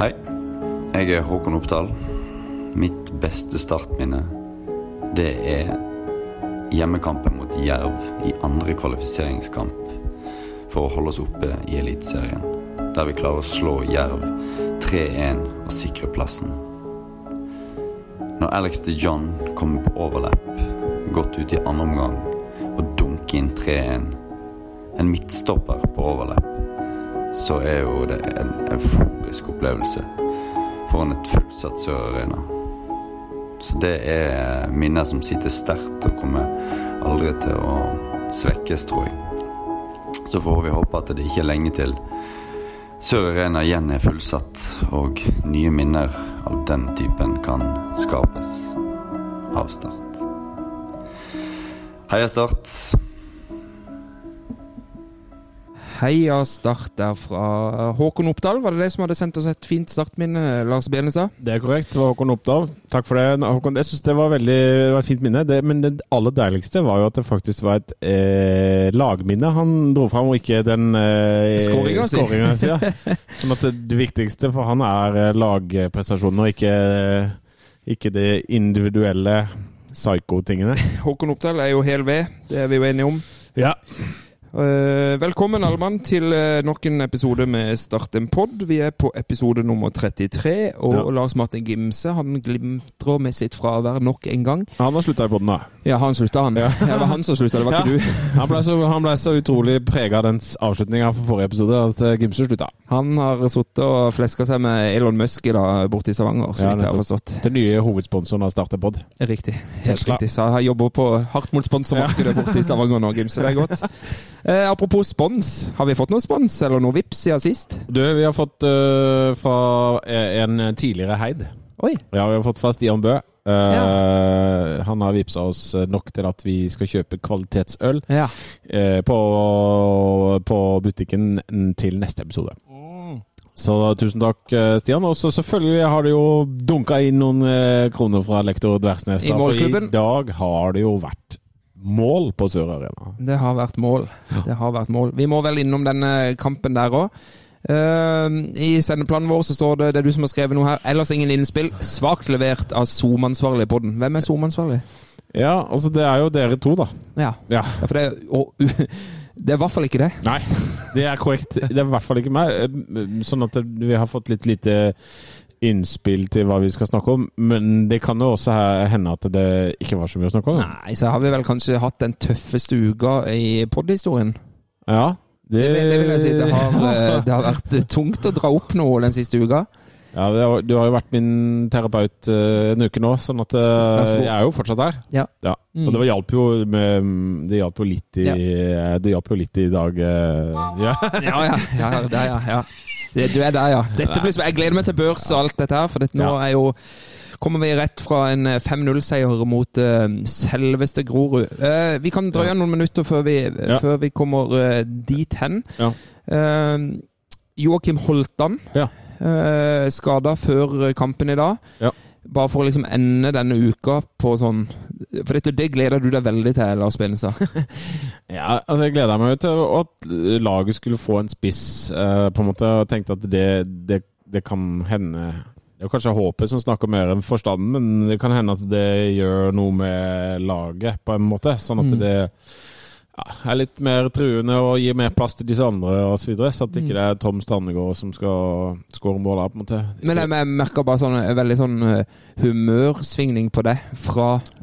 Hei, jeg er Håkon Oppdal. Mitt beste startminne, det er hjemmekampen mot Jerv i andre kvalifiseringskamp for å holde oss oppe i Eliteserien. Der vi klarer å slå Jerv 3-1 og sikre plassen. Når Alex de John kommer på overlapp, godt ut i andre omgang, og dunker inn 3-1, en midtstopper på overlapp, så er jo det en euforisk opplevelse foran et fullsatt Sør Arena. Så det er minner som sitter sterkt og kommer aldri til å svekkes, tror jeg. Så får vi håpe at det ikke er lenge til Sør Arena igjen er fullsatt, og nye minner av den typen kan skapes av Start. Heia Start. Heia Start der fra Håkon Oppdal. Var det det som hadde sendt oss et fint startminne, Lars Benestad? Det er korrekt. Det var Håkon Oppdal. Takk for det. Håkon, jeg syns det var veldig det var et fint minne. Det, men det aller deiligste var jo at det faktisk var et eh, lagminne han dro fram, og ikke den eh, Skåringa si. si. Ja. Sånn at det, det viktigste for han er eh, lagprestasjonen, og ikke, ikke det individuelle psycho-tingene. Håkon Oppdal er jo hel ved, det er vi jo enige om. Ja. Eh, velkommen alle mann til eh, nok en episode med Start en pod. Vi er på episode nummer 33, og Ja. Lars Martin Gimse han glimtrer med sitt fravær nok en gang. Han har slutta i poden, da. Ja, han slutta, han. Ja. det var han som slutta, det var ikke du. Han ble så, han ble så utrolig prega av den avslutninga for forrige episode at eh, Gimse slutta. Han har sittet og fleska seg med Elon Musk i dag borte i Stavanger, så Ja, vidt jeg har forstått. Den nye hovedsponsoren av Start en pod. Riktig. Helt Tesla. riktig. Så jeg jobber på hardt mot sponsormarkedet borte i Stavanger nå, Gimse. Det er godt. Eh, apropos spons. Har vi fått noe spons, eller noe vips siden sist? Du, vi har fått uh, fra en tidligere heid. Oi. Ja, vi har fått fra Stian Bø. Eh, Han har vippsa oss nok til at vi skal kjøpe kvalitetsøl Ja. uh, på, på butikken til neste episode. Så tusen takk, Stian. Og selvfølgelig har det jo dunka inn noen kroner fra lektor Dversnes. I målklubben. I dag har det jo vært mål på Sør Arena. Det har vært mål. Det har vært mål. Vi må vel innom denne kampen der òg. I sendeplanen vår så står det det er du som har skrevet noe her. Ellers ingen innspill. Svakt levert av SOM-ansvarlig på den. Hvem er SOM-ansvarlig? Ja, altså det er jo dere to, da. Ja. Ja. ja, for det er, og, det er i hvert fall ikke det. Nei, det er korrekt. Det er i hvert fall ikke meg. Eh, Sånn at vi har fått litt lite innspill til hva vi skal snakke om. Men det kan jo også hende at det ikke var så mye å snakke om. Nei, så har vi vel kanskje hatt den tøffeste uka i pod-historien. Ja, Det, vil- det vil jeg si. Det har, eh, det har vært tungt å dra opp noe den siste uka. Ja, det har, Du har jo vært min terapeut eh, en uke nå, sånn at eh, jeg er jo fortsatt der. Ja. Ja. Mm. Og det hjalp jo med Det hjalp jo litt i Det hjalp jo litt i dag. eh, Ja. Ja, ja. ja, ja, ja. Det, du er der, ja. Dette blir, jeg gleder meg til børs og alt dette her, for dette nå Ja. er jo Kommer vi rett fra en eh, 5-0-seier mot uh, selveste Grorud. Uh, vi kan drøye noen minutter før vi, Ja. før vi kommer uh, dit hen. Ja. Eh, Joakim Holtan Ja. eh, skada før kampen i dag. Ja. Bare for å liksom ende denne uka på sånn For dette, det gleder du deg veldig til, Lars Benestad. Ja, altså jeg gleda meg jo til at laget skulle få en spiss, uh, på en måte. Og tenkte at det, det, det kan hende Det er kanskje håpet som snakker mer enn forstanden, men det kan hende at det gjør noe med laget, på en måte. Sånn at Mm. det ja, er litt mer truende og gir mer plass til disse andre osv. Så, videre, så at ikke det er Tom Strandegård som skal skåre mål på en måte. Men jeg, jeg merker bare sånn en veldig sånn eh, humørsvingning på det fra eh,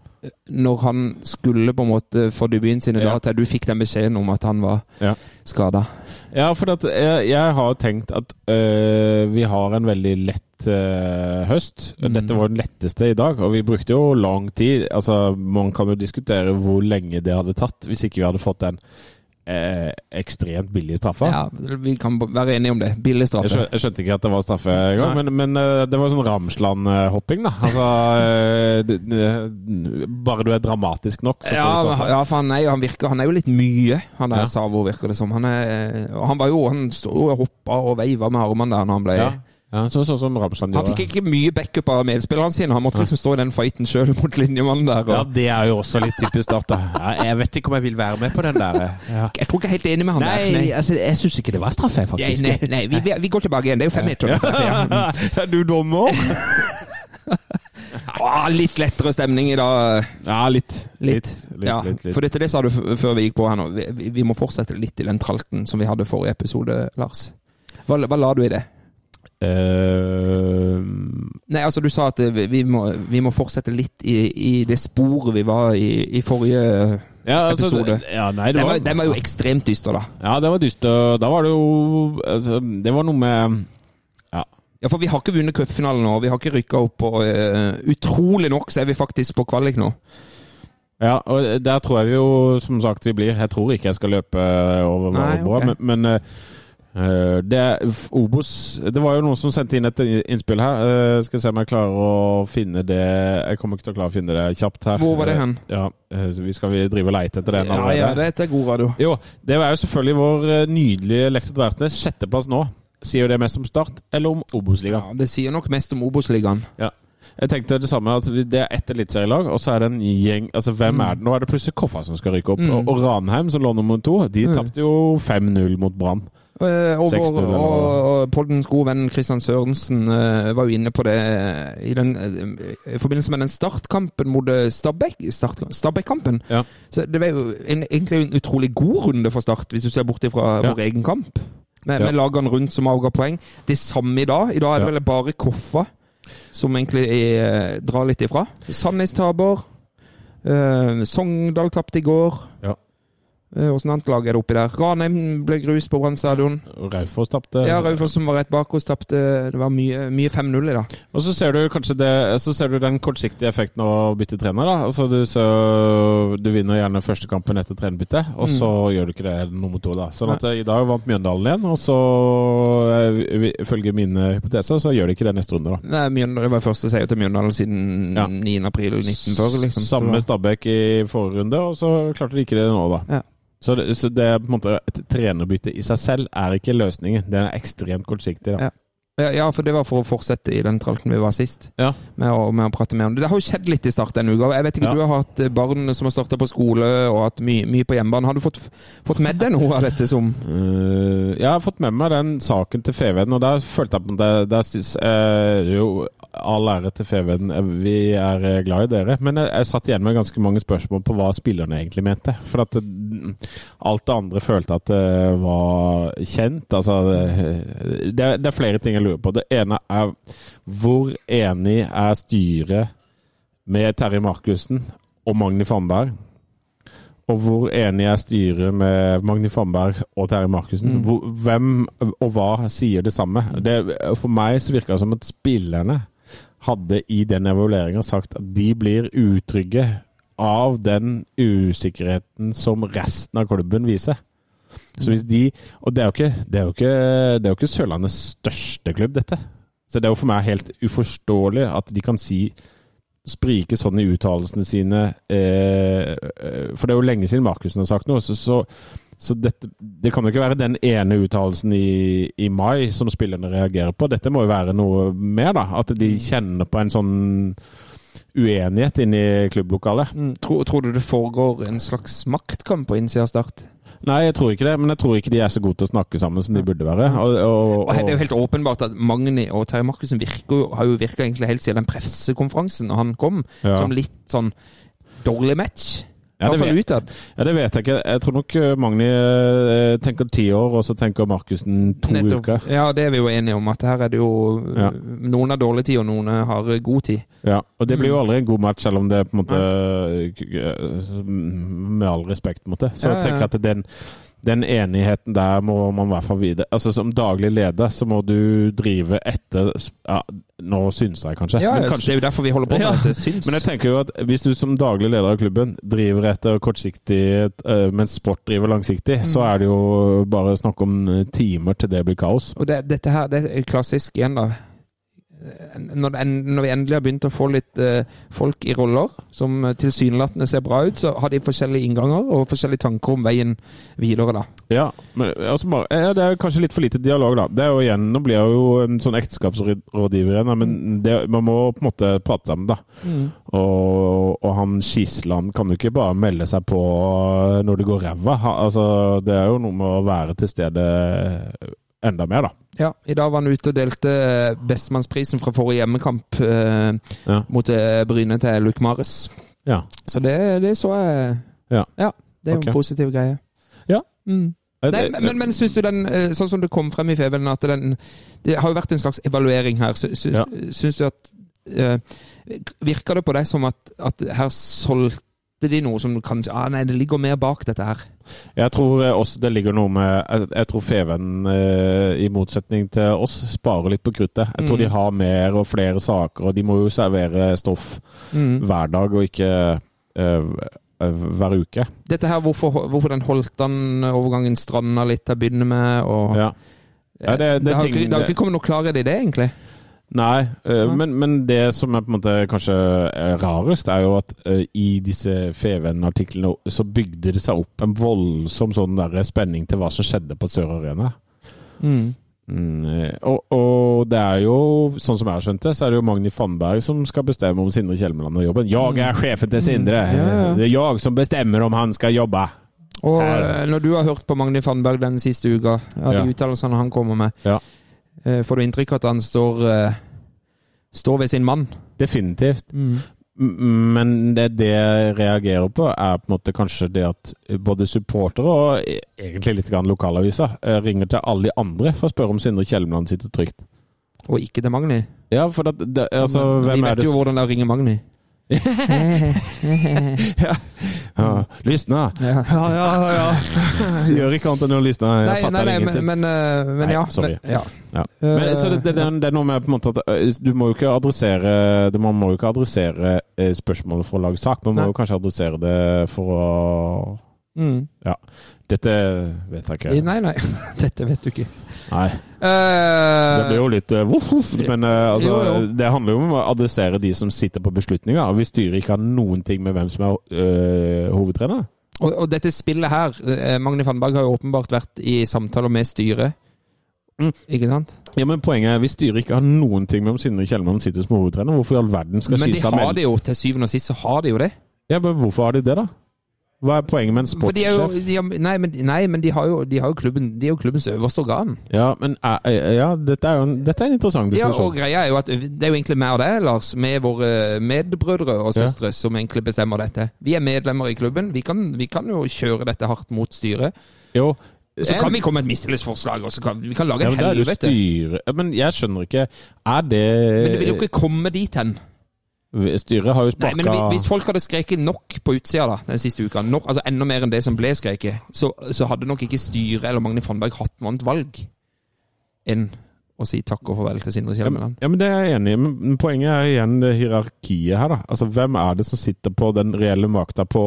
når han skulle på en måte få debuten sin i dag, Ja. til du fikk den beskjeden om at han var Ja. skada. Ja, for at jeg, jeg har tenkt at øh, vi har en veldig lett eh, høst. Mm. Dette var den letteste i dag, og vi brukte jo lang tid. Altså, Man kan jo diskutere hvor lenge det hadde tatt hvis ikke vi hadde fått den eh, ekstremt billig straffe. Ja, vi kan være enige om det. Billig Jeg, straffe. jeg skjønte ikke at det var straffe engang, men, men eh, det var sånn Ramsland-hopping, da. Altså, eh, det, det, bare du er dramatisk nok, så får Ja, du straffe. ja, for han er, han, virker, han er jo litt mye, han der Ja. Savo, virker det som. Han, er, han var jo, han sto og hoppa og veiva med armene der når han ble Ja. Ja, så, så, som Ramsland Han fikk ikke mye backup av medspillerne sine. Han måtte liksom stå i den fighten sjøl mot linjemannen der. Ja, det er jo også litt typisk Start. Ja, jeg vet ikke om jeg vil være med på den der. Ja. jeg tror ikke jeg er helt enig med han der. Nei, altså, jeg syns ikke det var straff, Nei, faktisk. nei, nei vi, vi- vi går tilbake igjen. Det er jo fem meter. Ja. Er du dommer? Åh, litt lettere stemning i dag. Ja, litt. Litt. litt, ja, litt, litt. For dette det sa du f- før vi gikk på her nå. Vi, vi- vi må fortsette litt i den tralten som vi hadde forrige episode, Lars. Hva, hva la du i det? Eh, Nei, altså Du sa at eh, vi, må, vi må fortsette litt i, i det sporet vi var i, i forrige ja, altså, Episode. Ja, nei, det Den var, var, den var jo ekstremt dyster, da. Ja, det var dyster. Da var det jo altså, Det var noe med Ja. Ja, For vi har ikke vunnet cupfinalen nå. Vi har ikke rykka opp. Og uh, utrolig nok så er vi faktisk på kvalik nå. Ja, og der tror jeg vi jo som sagt vi blir. Jeg tror ikke jeg skal løpe over Nei, okay. men, men eh, eh, det er Obos Det var jo noen som sendte inn et innspill her. Eh, skal se om jeg klarer å finne det Jeg kommer ikke til å klare å finne det kjapt her. Hvor var det hen? Eh, Ja, eh, så vi skal vi drive og leite etter det? Ja, ja, det er god radio. Jo, det er jo selvfølgelig vår eh, nydelige Lektor Dvertnes. Sjetteplass nå. Sier jo det mest om Start eller om Ja, Obos-ligaen? Det sier nok mest om Obos-ligaen. Ja. Jeg tenkte det samme, at det er ett eliteserielag, og så er det en gjeng Altså, hvem er det? Nå er det plutselig Koffa som skal rykke opp. Mm. Og, og Ranheim, som lå nummer to, de Mm. tapte jo 5-0 mot Brann. Eh, Og, 6-0 og, og, Poddens gode venn Kristian Sørensen eh, var jo inne på det i, den, eh, i forbindelse med den startkampen mot Stabæk. Stabæk-kampen. Ja. Så det var jo en, egentlig en utrolig god runde for Start, hvis du ser bort fra Ja. vår egen kamp. Med, Ja. med lagene rundt som avga poeng. Det samme i dag. I dag er det vel bare Koffa som egentlig er, drar litt ifra. Sandnes taper. Eh, Sogndal tapte i går. Ja. Eh, Åssen annet lag er det oppi der? Ranheim ble grus på Brann stadion. Raufoss tapte. Ja, Raufoss som var rett bak oss, tapte Det var mye, mye 5-0 i dag. Og så ser du kanskje det Så ser du den kortsiktige effekten av å bytte trener. da Altså du, så, du vinner gjerne første kampen etter trenerbyttet, og så gjør du ikke det nummer to. da Sånn at Nei. i dag vant Mjøndalen igjen, og så eh, ifølge mine hypoteser så gjør de ikke det neste runde. da Nei, Mjøndalen, det var første seier til Mjøndalen siden Ja. 9. april 1940. Liksom. Samme Stabæk i forrige runde, og så klarte de ikke det nå, da. Ja. Så, det, så det er på en måte et trenerbytte i seg selv er ikke løsningen. Den er ekstremt kortsiktig. da Ja. Ja, ja, for det var for å fortsette i den tralten vi var sist. Ja. Med å, med å prate mer om det. Det har jo skjedd litt i start denne uka. Jeg vet ikke, Ja. Du har hatt eh, barn som har starta på skole og hatt mye, mye på hjemmebane. Har du fått, fått med deg noe av dette som uh, jeg har fått med meg den saken til Feven, og der følte jeg på det det, det, eh, jo all ære til Feven, eh, vi er eh, glad i dere. Men jeg, jeg satt igjen med ganske mange spørsmål på hva spillerne egentlig mente. For at alt det andre følte at det var kjent. Altså det, det, er- er flere ting jeg lurer på. Det ene er hvor enig er styret med Terje Markussen og Magni Fannberg? Og hvor enig er styret med Magni Fannberg og Terje Markussen? Mm. Hvem og hva sier det samme? Det, for meg så virker det som at spillerne hadde i den evalueringa sagt at de blir utrygge av den usikkerheten som resten av klubben viser. Så hvis de Og det er jo ikke, det er jo ikke, det er jo ikke Sørlandets største klubb, dette. Så det er jo for meg helt uforståelig at de kan si sprike sånn i uttalelsene sine. Eh, eh, for det er jo lenge siden Markussen har sagt noe. Så, så, så dette, det kan jo ikke være den ene uttalelsen i, i mai som spillerne reagerer på. Dette må jo være noe mer, da. At de kjenner på en sånn uenighet inne i klubblokalet. mm, tror, tror du det foregår en slags maktkamp på innsida av Start? Nei, jeg tror ikke det. Men jeg tror ikke de er så gode til å snakke sammen som de burde være. Og, og, Og Det er jo helt åpenbart at Magni og Terje Markussen virker, har jo virka egentlig helt siden den pressekonferansen han kom, Ja. som litt sånn dårlig match. Ja, det vet- ja, det vet jeg ikke. Jeg tror nok eh, Magni eh, tenker ti år, og så tenker Markussen to Nettopp. uker. Ja, det er vi jo enige om. At her er det jo Ja. Noen har dårlig tid, og noen har god tid. Ja, og det blir Mm. jo aldri en god match, selv om det er på en måte Med all respekt, på en måte. Så jeg tenker at den, den enigheten der må man i hvert fall vite. Altså Som daglig leder så må du drive etter ja, Nå syns jeg kanskje. Ja, men kanskje det er jo derfor vi holder på med Ja. dette. Syns. men jeg tenker jo at hvis du som daglig leder av klubben driver etter kortsiktig, eh, mens sport driver langsiktig, så Mm. er det jo bare snakk om timer til det blir kaos. Og det, dette her, det er klassisk igjen, da. Når, når vi endelig har begynt å få litt eh, folk i roller som eh, tilsynelatende ser bra ut, så har de forskjellige innganger og forskjellige tanker om veien videre, da. Ja, men altså bare, ja, det er kanskje litt for lite dialog, da. Det er jo igjen, Nå blir jeg jo en sånn ekteskapsrådgiver igjen, men det, man må på en måte prate sammen, da. Og, og han Skisland kan jo ikke bare melde seg på når det går ræva. Altså, det er jo noe med å være til stede enda mer, da. Ja, I dag var han ute og delte Bestmannsprisen bestemannsprisen fra forrige hjemmekamp eh, Ja. mot eh, Bryne til Luke Mares. Ja. Så det, det så jeg Ja. det er jo en positiv greie. Ja. Mm. Nei, men, men, men syns du den, eh, sånn som det kom frem i Feven, at den Det har jo vært en slags evaluering her. Sy- sy- Ja. Syns du at eh, Virker det på deg som at, at her solgte de noe som kanskje ah, Nei, det ligger mer bak dette her. Jeg tror eh, også det ligger noe med Jeg, jeg tror Feven, eh, i motsetning til oss, sparer litt på kruttet. Jeg tror Mm. de har mer og flere saker, og de må jo servere stoff Mm. hver dag og ikke eh, eh, hver uke. Dette her, hvorfor, hvorfor den Holtan-overgangen stranda litt til å begynne med, og Ja. Ja, det- det har ting- ikke, det har ikke kommet noe klarhet i det, egentlig. Nei, eh, Ja. men, men det som er på en måte kanskje er rarest, er jo at eh, i disse Feven-artiklene så bygde det seg opp en voldsom sånn der spenning til hva som skjedde på Sør Arena. Mm. Mm, eh, og, og det er jo, sånn som jeg har skjønt det, så er det jo Magni Fannberg som skal bestemme om Sindre Kjelmeland og jobben. Jeg er sjefen til Sindre! Mm. Ja, ja. Det er jeg som bestemmer om han skal jobbe! Og Her. eh, når du har hørt på Magni Fannberg den siste uka, ja, de Ja. uttalelsene han kommer med, Ja. eh, får du inntrykk av at han står, eh, står ved sin mann? Definitivt. Mm. Men det, det jeg reagerer på, er på en måte kanskje det at både supportere og e- egentlig litt lokalaviser eh, ringer til alle de andre for å spørre om Sindre Kjelmeland sitter trygt. Og ikke til Magni. Ja, for det, det, altså, er vet jo hvordan det er å ringe Magni. Ja, Ja. Lysna! ja, ja. ja. Gjør ikke annet enn å lysne. Jeg Nei, fatter nei, nei, men, ingenting. men, men, men Nei, ja. sorry. Men, ja. Ja. Men, så det, det, det, Eh, er noe med på en måte at Du må jo ikke adressere det, Man må jo ikke adressere eh, spørsmålet for å lage sak, man må jo kanskje adressere det for å mm. Dette vet jeg ikke. Nei, nei. Dette vet du ikke. Nei. Det Eh, blir jo litt uh, voff, voff, men eh, altså, Jo, jo. det handler jo om å adressere de som sitter på beslutninger. og Hvis styret ikke har noen ting med hvem som er øh, hovedtrener. og, og dette spillet her Magne Fannberg har jo åpenbart vært i samtaler med styret. Mm. Ikke sant? Ja, men Poenget er hvis styret ikke har noen ting med om Sindre Kjellmann sitter som hovedtrener, hvorfor i all verden skal Men de har det jo, til syvende og sist så har de jo det. Ja, men Hvorfor har de det, da? Hva er poenget med en er jo, sportssjef? nei, men, nei, men de har jo, de har klubben, de er jo klubbens øverste organ. Ja, men er- er- ja, dette er jo en, dette er en interessant Ja, og greia er jo at det er jo egentlig meg og deg, Lars, med våre medbrødre og Ja. søstre, som egentlig bestemmer dette. Vi er medlemmer i klubben. Vi kan, vi kan jo kjøre dette hardt mot styret. jo, Så kan vi komme med et mistillitsforslag, og så kan vi kan lage ja, men er helvete. Men jeg skjønner ikke Er det Men det vil jo ikke komme dit hen. Styret har jo Nei, men Hvis folk hadde skreket nok på utsida da, den siste uka, nok, altså enda mer enn det som ble skreket, så, så hadde nok ikke styret eller Magne Fannberg hatt noe annet valg enn å si takk og farvel til Sindre Kjelmeland. ja, men Det er jeg enig i, men men poenget er igjen det hierarkiet her. da. Altså, Hvem er det som sitter på den reelle makta på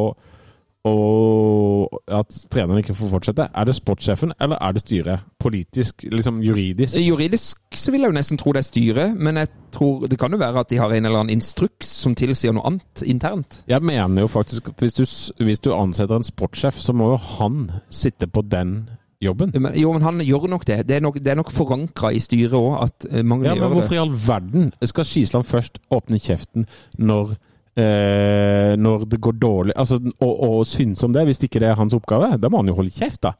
og at treneren ikke får fortsette? Er det sportssjefen, eller er det styret? Politisk, liksom juridisk? Juridisk så vil jeg jo nesten tro det er styret, men jeg tror det kan jo være at de har en eller annen instruks som tilsier noe annet internt. Jeg mener jo faktisk at hvis du, hvis du ansetter en sportssjef, så må jo han sitte på den jobben. Men, jo, men han gjør nok det. Det er nok, det er nok forankra i styret òg at eh, Magne Ja, men gjør hvorfor i all verden skal Skisland først åpne kjeften når eh, når det går dårlig, altså, og, og synes om det, hvis ikke det er hans oppgave? Da må han jo holde kjeft, da.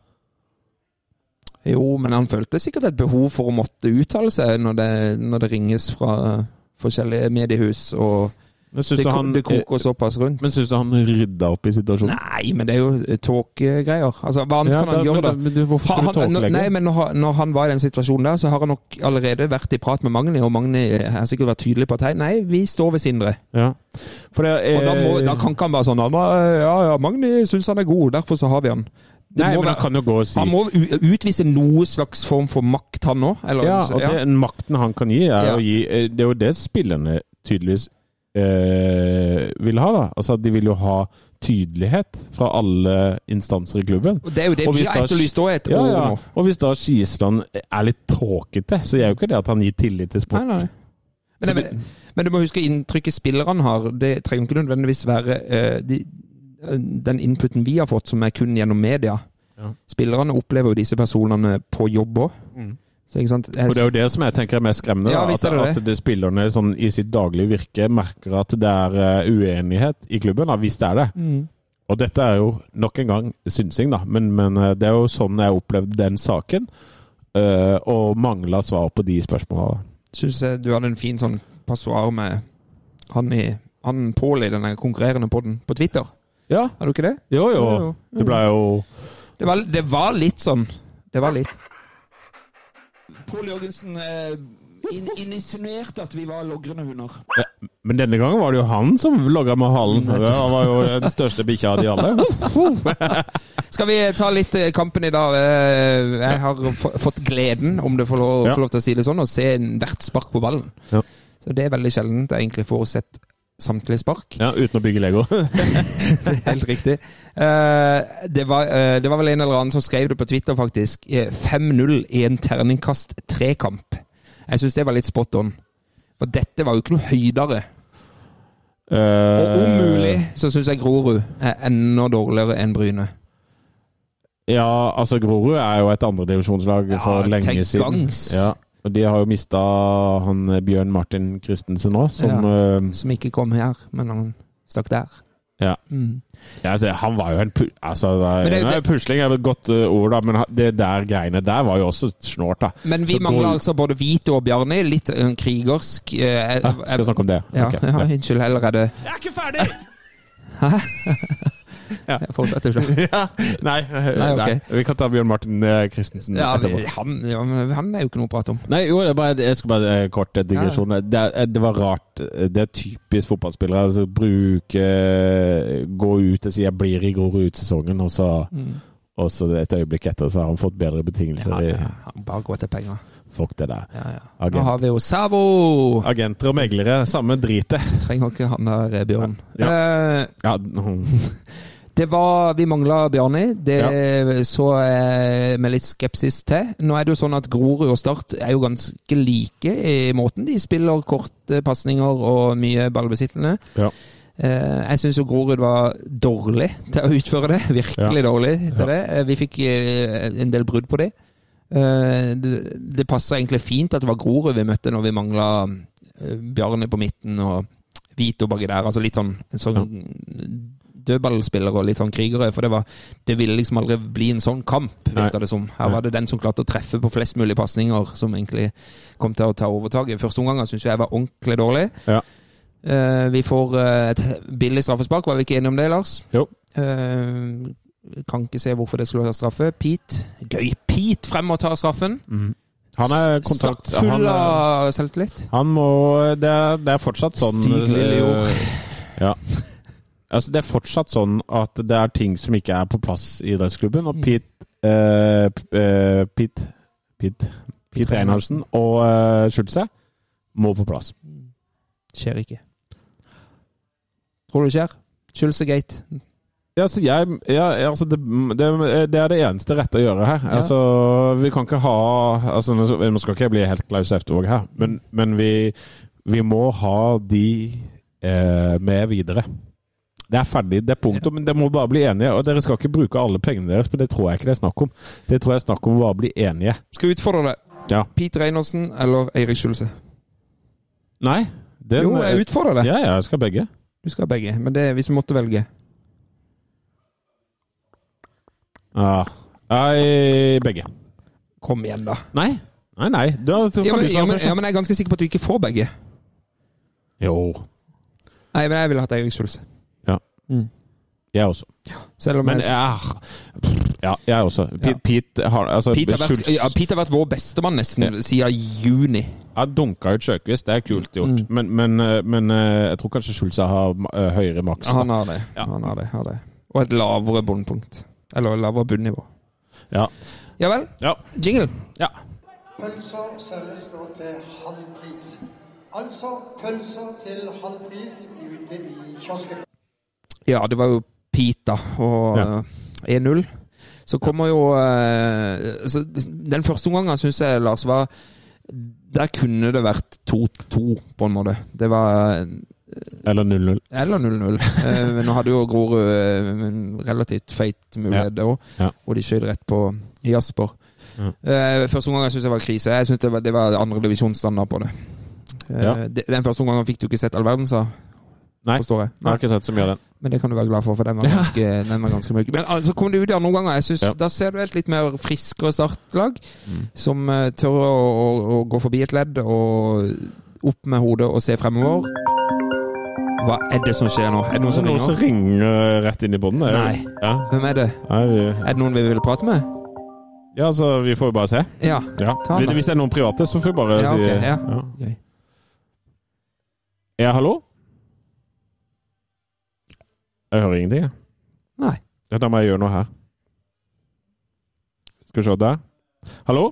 Jo, men han følte sikkert et behov for å måtte uttale seg når det, når det ringes fra forskjellige mediehus, og Men syns det, du han, det koker såpass rundt. men syns du han rydda opp i situasjonen? Nei, men det er jo tåkegreier. Altså, hva annet Ja, kan han gjøre, da? men men, hvorfor skal du tåkelegge? Nei, men når, han- når han var i den situasjonen der, så har han nok allerede vært i prat med Magni, og Magni har sikkert vært tydelig på at hei, nei, vi står ved Sindre. Ja. Det, Og da, må, eh, da kan ikke han være sånn er- Ja, ja, Magni syns han er god, derfor så har vi han. Nei, men han kan jo gå og si Han må utvise noe slags form for makt, han òg. Ja, og det makten han kan gi, er Ja. å gi eh, Det er jo det spillerne tydeligvis eh, vil ha, da. Altså, de vil jo ha tydelighet fra alle instanser i klubben. Og Det er jo det vi har etterlyst òg et Ja, år ja. nå. Og hvis da Skisland er litt tåkete, så gjør jo ikke det at han gir tillit til sport. Nei, nei. Men, det, men du må huske inntrykket spillerne har. Det trenger ikke nødvendigvis være eh, de, den inputen vi har fått, som er kun gjennom media. Ja. Spillerne opplever jo disse personene på jobb òg. Mm. Så? Jeg- Og det er jo det som jeg tenker er mest skremmende. Ja, da, at, det at det spillerne sånn, i sitt daglige virke merker at det er uh, uenighet i klubben, da, hvis det er det. Mm. Og dette er jo nok en gang synsing, da, men, men eh, det er jo sånn jeg opplevde den saken. Uh, og mangla svar på de spørsmåla. Syns jeg du hadde en fin sånn passoar med han i han Pål i den konkurrerende podden på Twitter. Ja, Har du ikke det? Jo, jo. Det blei jo Det var, det var litt sånn. Det var litt. Pål Jørgensen eh, in insinuerte at vi var logrende hunder. Men denne gangen var det jo han som logga med halen. Han var jo den største bikkja av de alle. Skal vi ta litt eh, kampen i dag? Eh, Jeg har fått gleden, om du får lov, Ja. får lov til å si det sånn, å se hvert spark på ballen. Ja. Så det er veldig sjeldent jeg egentlig får sett samtlige spark. Ja, uten å bygge Lego. Helt riktig. Eh, det, var, eh, det var vel en eller annen som skrev det på Twitter, faktisk. Eh, 5-0 i en terningkast tre-kamp. Jeg syns det var litt spot on. For dette var jo ikke noe høydere. Og om mulig så syns jeg Grorud er enda dårligere enn Bryne. Ja, altså Grorud er jo et andredivisjonslag Ja, for lenge tenk siden. gangs. Og de har jo mista han eh, Bjørn Martin Christensen nå, som ja, Som ikke kom her, men han stakk der. Ja. Mm. ja, altså, Han var jo en pu altså, det Men det- det- Pusling er et godt eh, ord, da, men det der greiene der var jo også snålt, da. Men vi Så mangler går- altså både Vito og Bjarni. Litt uh, krigersk. Uh, Ja, skal jeg snakke om det? Ja, okay. ja, unnskyld. Heller er det Jeg er ikke ferdig! Jeg fortsetter Ja. Nei, Nei, okay. nei, vi kan ta Bjørn Martin eh, Christensen Ja, etterpå. vi- han, ja, han er jo ikke noe å prate om. Nei, jo, det er bare, jeg skal bare eh, kort eh, digresjon. Det, det var rart. eh, Det er typisk fotballspillere. Altså, bruke Gå ut og si 'jeg blir i Grorud ut sesongen', og så, og så et øyeblikk etter så har han fått bedre betingelser. Ja, ja, han bare gå til penger. Fuck det der. Ja, ja. Nå har vi jo Savo! Agenter og meglere, samme dritet. Trenger ikke han der eh, Bjørn. Ja. Eh, Ja, mm, det var Vi mangla Bjarni. Det så jeg med litt skepsis til. Nå er det jo sånn at Grorud og Start er jo ganske like i måten de spiller korte pasninger og mye ballbesittende. Ja. Eh, Jeg syns jo Grorud var dårlig til å utføre det. Virkelig dårlig til Ja. det. Eh, Vi fikk eh, en del brudd på det. Det, det passa egentlig fint at det var Grorud vi møtte når vi mangla Bjarne på midten og Vito baki der. Altså litt sånn, sånn dødballspillere og litt sånn krigere. For det, var, det ville liksom aldri bli en sånn kamp, virka det som. Her var det den som klarte å treffe på flest mulig pasninger, som egentlig kom til å ta overtaket. Første omgang syns jeg var ordentlig dårlig. Ja. Uh, vi får eh, et billig straffespark, var vi ikke enige om det, Lars? Jo. Uh, kan ikke se hvorfor det skulle være straffe. Pete Gøy! Pete frem og tar straffen. Han er kontakt... Han, Full er- av selvtillit. han må Det er, det er fortsatt sånn Stig Lillejord. Ja. Altså, det er fortsatt sånn at det er ting som ikke er på plass i idrettsklubben, og. Pete uh, eh, Pete Pete, Pete Reinhardsen og uh, Schulze må på plass. Skjer ikke. Tror du det skjer? Schulzegate. Ja, altså, jeg, ja, altså det, det, det er det eneste rette å gjøre her. Ja. Altså, vi kan ikke ha altså, Nå nå skal ikke jeg bli helt Klaus Eftervåg her, men, men vi, vi må ha de eh, med videre. Det er ferdig, det er punktum, men dere må bare bli enige. Og dere skal ikke bruke alle pengene deres, men det tror jeg ikke det er snakk om. Det tror jeg er snakk om å bare bli enige. Skal vi utfordre deg. Ja. Pete Reinersen eller Eirik Skjulse? Nei? Den, Jo, jeg utfordrer deg. Ja, ja, jeg skal begge. Du skal begge, men det er hvis du måtte velge. Ja. Nei, begge. Kom igjen, da. Nei. Nei, nei. Du har, du Ja, men, ja, men, ja, men jeg er ganske sikker på at du ikke får begge. Jo. Nei, men jeg ville hatt Eirik Schulze. Jeg også. Selv om Men jeg, ja, ja, jeg også. Pete, Pete har altså, Pete, har vært, ja, Pete har vært vår bestemann nesten siden juni. Jeg dunka ut Sjøkvist, det er kult gjort. Mm. Men, men, eh, men eh, jeg tror kanskje Schulze har eh, høyere maks. Han har det. Ja. Han har det, har det. Og et lavere bunnpunkt. Eller lavere bunnivå. Ja. Ja vel. ja. Jingle. ja. Pølser selges nå til halv pris. Altså pølser til halv pris ute i kiosken. Ja, det var jo Pita og Ja. eh, 1-0. Så kommer jo eh, så Den første omgangen syns jeg, Lars, var Der kunne det vært 2-2, på en måte. Det var Eller 0-0. Eller 0-0. Eh, Men nå hadde jo Grorud eh, en relativt feit mulighet òg, Ja. og de skjøt rett på Jasper. Ja. Eh, Første omgang syns jeg var krise. Jeg synes det var, det var andredivisjonsstandard på det. Eh, Ja. Den første omgangen fikk du ikke sett all verden, av, Nei, forstår jeg. jeg har ikke sett så mye av den. Men det kan du være glad for, for den var ganske, den var ganske mørk. Men altså, kommer du ut i andre omganger, jeg synes, Ja. da ser du et litt mer friskere startlag, Mm. som uh, tør å, å, å gå forbi et ledd og opp med hodet og se fremover. Hva er det som skjer nå? Er det noen som ringer? noen som ringer? rett inn i båndet? Nei. Ja. Hvem er det? Nei, vi, Er det noen vi vil prate med? ja, altså, vi får jo bare se. Ja. Ja. Hvis det er noen private, så får vi bare Ja, si ok, ja. ja. Ja, hallo? Jeg hører ingenting, jeg. Nei. Ja, da må jeg gjøre noe her. Skal vi se der. Hallo?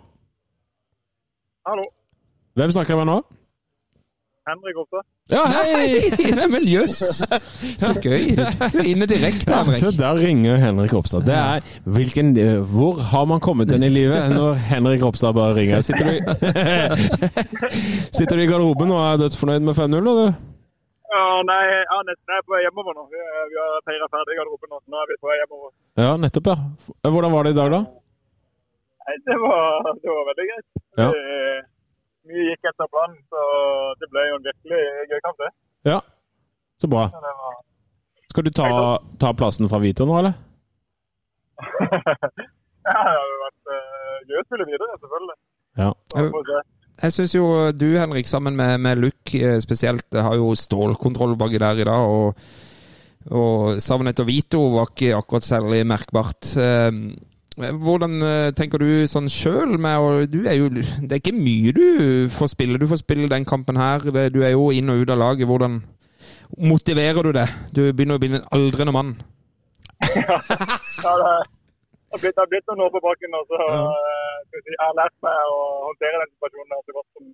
Hallo. Hvem snakker jeg med nå? Henrik Oppstad. Ja, hei! Neimen, jøss! Så gøy. Du er inne direkte, Ja, så Henrik. der ringer Henrik Ropstad. Det er hvilken, eh, Hvor har man kommet hen i livet når Henrik Ropstad bare ringer? Sitter du, i- Sitter du i garderoben og er dødsfornøyd med 5-0? eller? Ja, nei, ja, nesten. Er på vei hjemover nå. Vi, vi har feira ferdig garderoben nå, så nå er vi på vei hjemover. Ja, nettopp, ja. Hvordan var det i dag, da? Nei, det var, det var veldig greit. Ja. Mye gikk etter planen, så det ble jo en virkelig gøy kamp, det. Ja, så bra. Var... Skal du ta, ta plassen fra Vito nå, eller? ja, det har vært uh, gøy å spille videre, selvfølgelig. Ja. Jeg syns jo du, Henrik, sammen med, med Luke eh, spesielt, eh, har jo stålkontroll baki der i dag. Og, og savnet etter Vito var ikke akkurat særlig merkbart. Eh, Hvordan eh, tenker du sånn sjøl Det er ikke mye du får spille. Du får spille den kampen her. Du er jo inn og ut av laget. Hvordan motiverer du det? Du begynner å bli en aldrende mann. Ja, det har blitt, har blitt noen år på bakken Og så ja. jeg har lært meg å håndtere den situasjonen så godt som,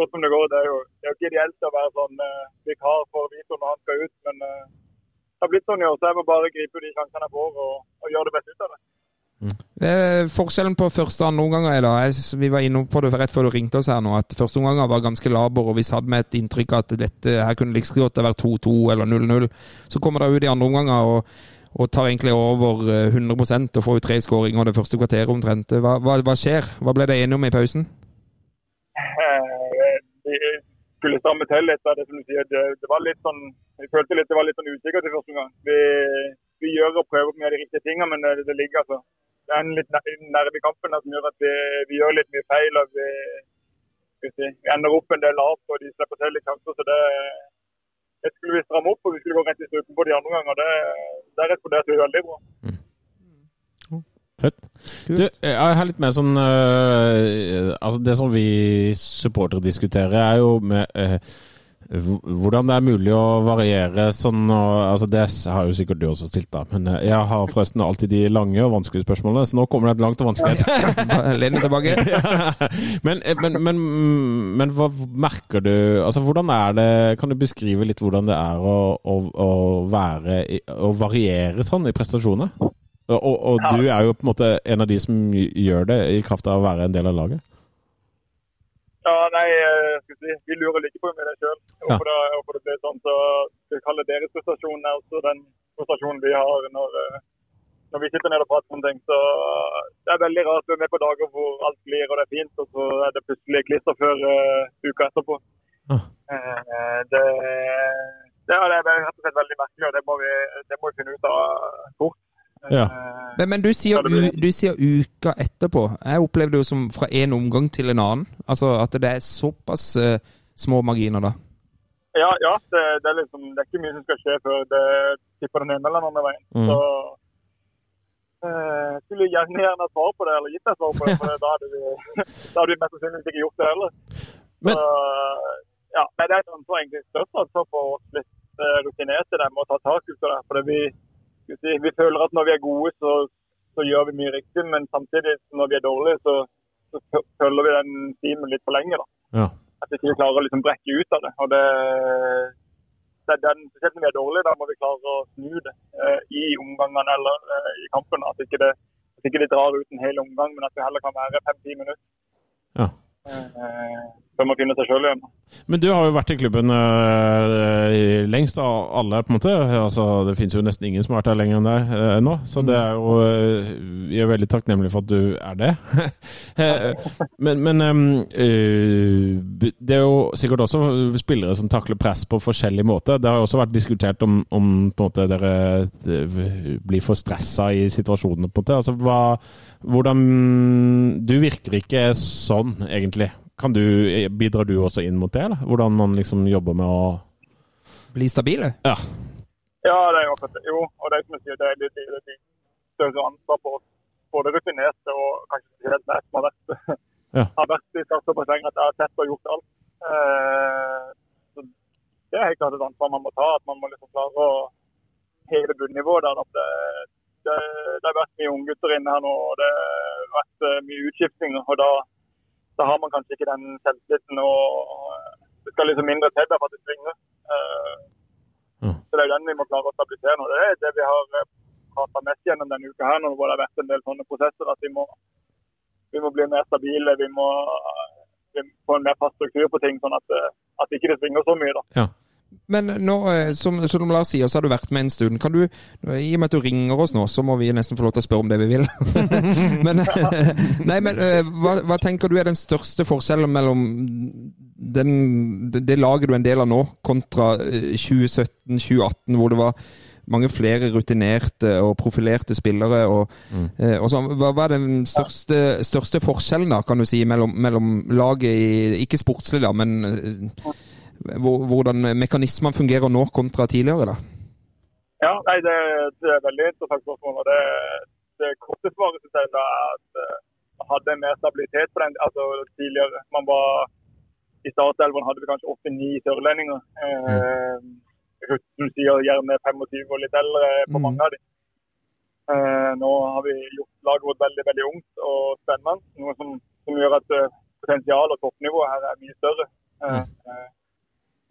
godt som det går. Det er jo, det er jo ikke ideelt å være sånn uh, vikar for Vito når han skal ut, men eh, det har blitt sånn i år, så jeg må bare gripe de sjansene jeg får og, og gjøre det beste ut av det. Eh, forskjellen på første og andre omganger er da, jeg, vi var inne på det rett før du ringte oss her nå, at første omganger var ganske laber, og vi hadde med et inntrykk at dette her kunne like godt ha vært 2-2 eller 0-0. Så kommer det ut i andre omganger og, og tar egentlig over eh, 100% og får jo tre skåringer det første kvarteret omtrent. Hva, hva, hva skjer? Hva ble det enige om i pausen? Eh, Vi skulle stramme til litt det. Det, det var litt sånn, Vi følte litt det var litt sånn usikkert i første omgang. Vi, vi gjør og prøver med de riktige tingene, men det, det ligger altså Det er en litt ner- nerve i kampen som gjør at vi, vi gjør litt mye feil. og vi, vi, ender opp en del lavt, og de slipper til litt kanskje, så det, det skulle vi stramme opp, og vi skulle gå rett i strupen på de andre ganger. Det, Der responderte vi veldig bra. Fett. Du, jeg har litt mer sånn øh, Altså, det som vi supportere diskuterer, er jo med øh, hvordan det er mulig å variere sånn og, altså Det har jo sikkert du også stilt, da. Men øh, jeg har forresten alltid de lange og vanskelige spørsmålene, så nå kommer det et langt og vanskelig et. Len tilbake. men, eh, men, men, men hva merker du Altså, hvordan er det Kan du beskrive litt hvordan det er å, å, å være i- Å variere sånn i prestasjoner? Og, og, og du er jo på en måte en av de som gjør det i kraft av å være en del av laget. Ja, nei, eh, si, vi lurer like på med det sjøl. Ja. Hvorfor, det- hvorfor det ble sånn. Så skal vi kalle deres prestasjon er også den prestasjonen vi har når, eh, når vi sitter nede og prater om ting. Så eh, det er veldig rart å være med på dager hvor alt blir og det er fint, og så er det plutselig klister før uh, uka etterpå. Ja. Uh, det, det, er- det er rett og slett veldig merkelig, og det må vi, det må vi finne ut av fort. Ja. Eh, Men, men du, sier, du sier uka etterpå. Jeg opplevde det jo som fra en omgang til en annen. Altså At det er såpass uh, små marginer, da. Ja, ja det, det, er liksom, det er ikke mye som skal skje før det tipper den ene eller den andre veien. Mm. Så uh, skulle jeg gjerne gjerne svare svar på det, eller gitt deg svar på det, for da hadde vi, da hadde vi mest sannsynligvis ikke gjort det heller. Men- Så, ja, men det er et ansvar egentlig størst altså, for oss litt rutinert rutinerte dem å ta tak i det. For vi si, vi føler at når vi er gode, så så gjør vi mye riktig. Men samtidig, når vi er dårlige, så, så følger vi den timen litt for lenge. da. Ja. At vi ikke klarer å liksom brekke ut av det. og det, det er den, Spesielt når vi er dårlige, da må vi klare å snu det eh, i omgangene eller eh, i kampen. At ikke det at ikke vi drar ut en hel omgang, men at vi heller kan være fem-ti minutter. Ja. Eh, før man finner seg sjøl igjen. Men du har jo vært i klubben uh, lengst av alle, på en måte. Altså, det finnes jo nesten ingen som har vært der lenger enn deg uh, nå. Så det er jo uh, Vi er veldig takknemlige for at du er det. men, men øh, det er jo sikkert også spillere som takler press på forskjellig måte. Det har jo også vært diskutert om, om på en måte dere blir for stressa i situasjonene. Altså, hvordan Du virker ikke sånn, egentlig. Kan du, bidrar du også inn mot det, eller? Hvordan man liksom jobber med å Bli stabile? Ja. Ja, det er jo. Jo, og det er som jeg sier, det er litt, litt større ansvar på. Både rutinerte og kanskje helt meg som har vært, Ja. har vært i startoppoenget, at jeg har sett og gjort alt. Eh, så det er helt klart et ansvar man må ta. At man må liksom klare å heve bunnivået der. At det, det, det har vært mye unggutter inne her nå, og det har vært eh, mye utskiftninger. og da da har man kanskje ikke den selvtilliten. og Det skal liksom mindre til for at det svinger. Eh, Mm. Så Det er den vi må klare å stabilisere nå. Det er det vi har prata mest gjennom denne uka her, når det har vært en del sånne prosesser. At vi må, vi må bli mer stabile. Vi må, vi må få en mer fast struktur på ting, sånn at, eh, at ikke det svinger så mye. da. ja. Men nå, eh, som, som Lars sier, så har du vært med en stund. Kan du, I og med at du ringer oss nå, så må vi nesten få lov til å spørre om det vi vil. men nei, men eh, hva, hva tenker du er den største forskjellen mellom den, det, laget du er en del av nå, kontra eh, 2017-2018, hvor det var mange flere rutinerte og profilerte spillere. og, mm. og så, hva, hva er den største, største forskjellen da, kan du si, mellom, mellom laget i Ikke sportslig, da, men eh, hvordan mekanismene fungerer nå kontra tidligere? da? Ja, nei, det, det er veldig interessant spørsmål. og Det, det korte svaret synes jeg er at eh, man hadde mer stabilitet på den altså tidligere. Man var I startelveren hadde vi kanskje åtte-ni sørlendinger. Eh, Rutten sier gjerne 25 og litt eldre på Mm. mange av dem. Eh, nå har vi gjort laget vårt veldig veldig ungt og spennende. Noe som, som gjør at potensialet potensial og toppnivået her er mye større. Eh, eh,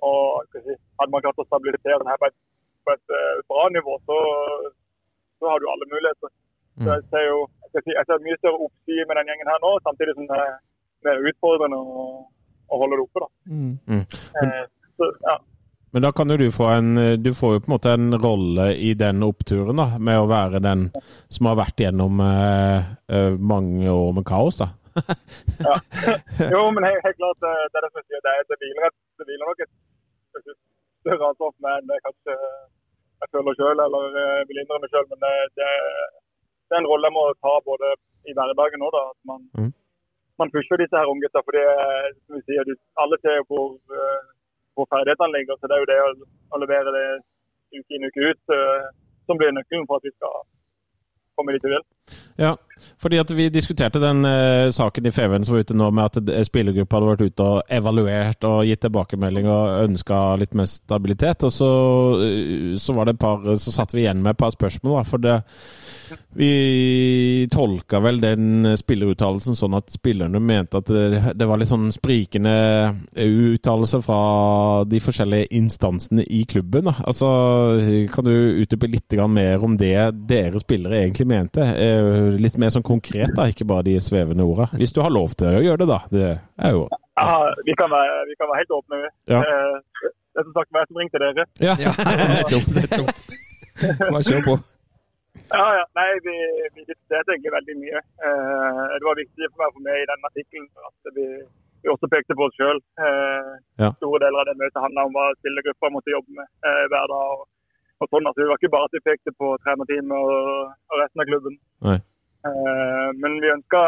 og si, Hadde man klart å stabilisere den her på et på et eh, bra nivå, så, så har du alle muligheter. Så jeg ser jo jeg si, jeg ser mye større oppside med den gjengen her nå, samtidig som det er mer utfordrende å, å holde det oppe. da. Mm. Eh, så, ja. Men da kan jo du få en Du får jo på en måte en rolle i den oppturen, da, med å være den som har vært gjennom eh, eh, mange år med kaos, da. Jo, men helt, helt klart, eh, det er det som jeg sier, det, det, hviler, et, det hviler nok et større ansvar for meg enn det kanskje jeg føler sjøl eller vil innrømme sjøl. Men det, det, det er en rolle jeg må ta både i hverdagen òg, at man, Mm. man pusher disse her unggutta. For det, som vi sier, alle ser jo hvor, eh, hvor ferdighetene ligger. Så det er jo det å, å levere det uke inn uke ut eh, som blir nøkkelen for at vi skal komme dit vi vil. Ja, fordi at vi diskuterte den uh, saken i Feven som var ute nå, med at spillergruppa hadde vært ute og evaluert og gitt tilbakemelding og ønska litt mer stabilitet. Og så, uh, så var det et par Så satt vi igjen med et par spørsmål, da. For det Vi tolka vel den spilleruttalelsen sånn at spillerne mente at det, det var litt sånn sprikende uttalelser fra de forskjellige instansene i klubben. Da. Altså, kan du utdype litt mer om det dere spillere egentlig mente? Eh, Litt mer sånn konkret, da, ikke bare de svevende orda. Hvis du har lov til å gjøre det, da. Det er jo Ja, vi kan være, vi kan være helt åpne. Ja. Eh, Det er som sagt meg som ringte dere. Ja. Ja, nettopp. Bare kjør på. Ja, ja. Nei, vi, vi diskuterte egentlig veldig mye. Eh, det var viktig for meg å få med i den artikkelen at vi, vi også pekte på oss sjøl. Eh, Store deler av det møtet handla om hva spillergruppa måtte jobbe med eh, hver dag. Og, og sånn. Altså, det var ikke bare at vi pekte på trenerteamet og, og resten av klubben. Eh, men vi ønska,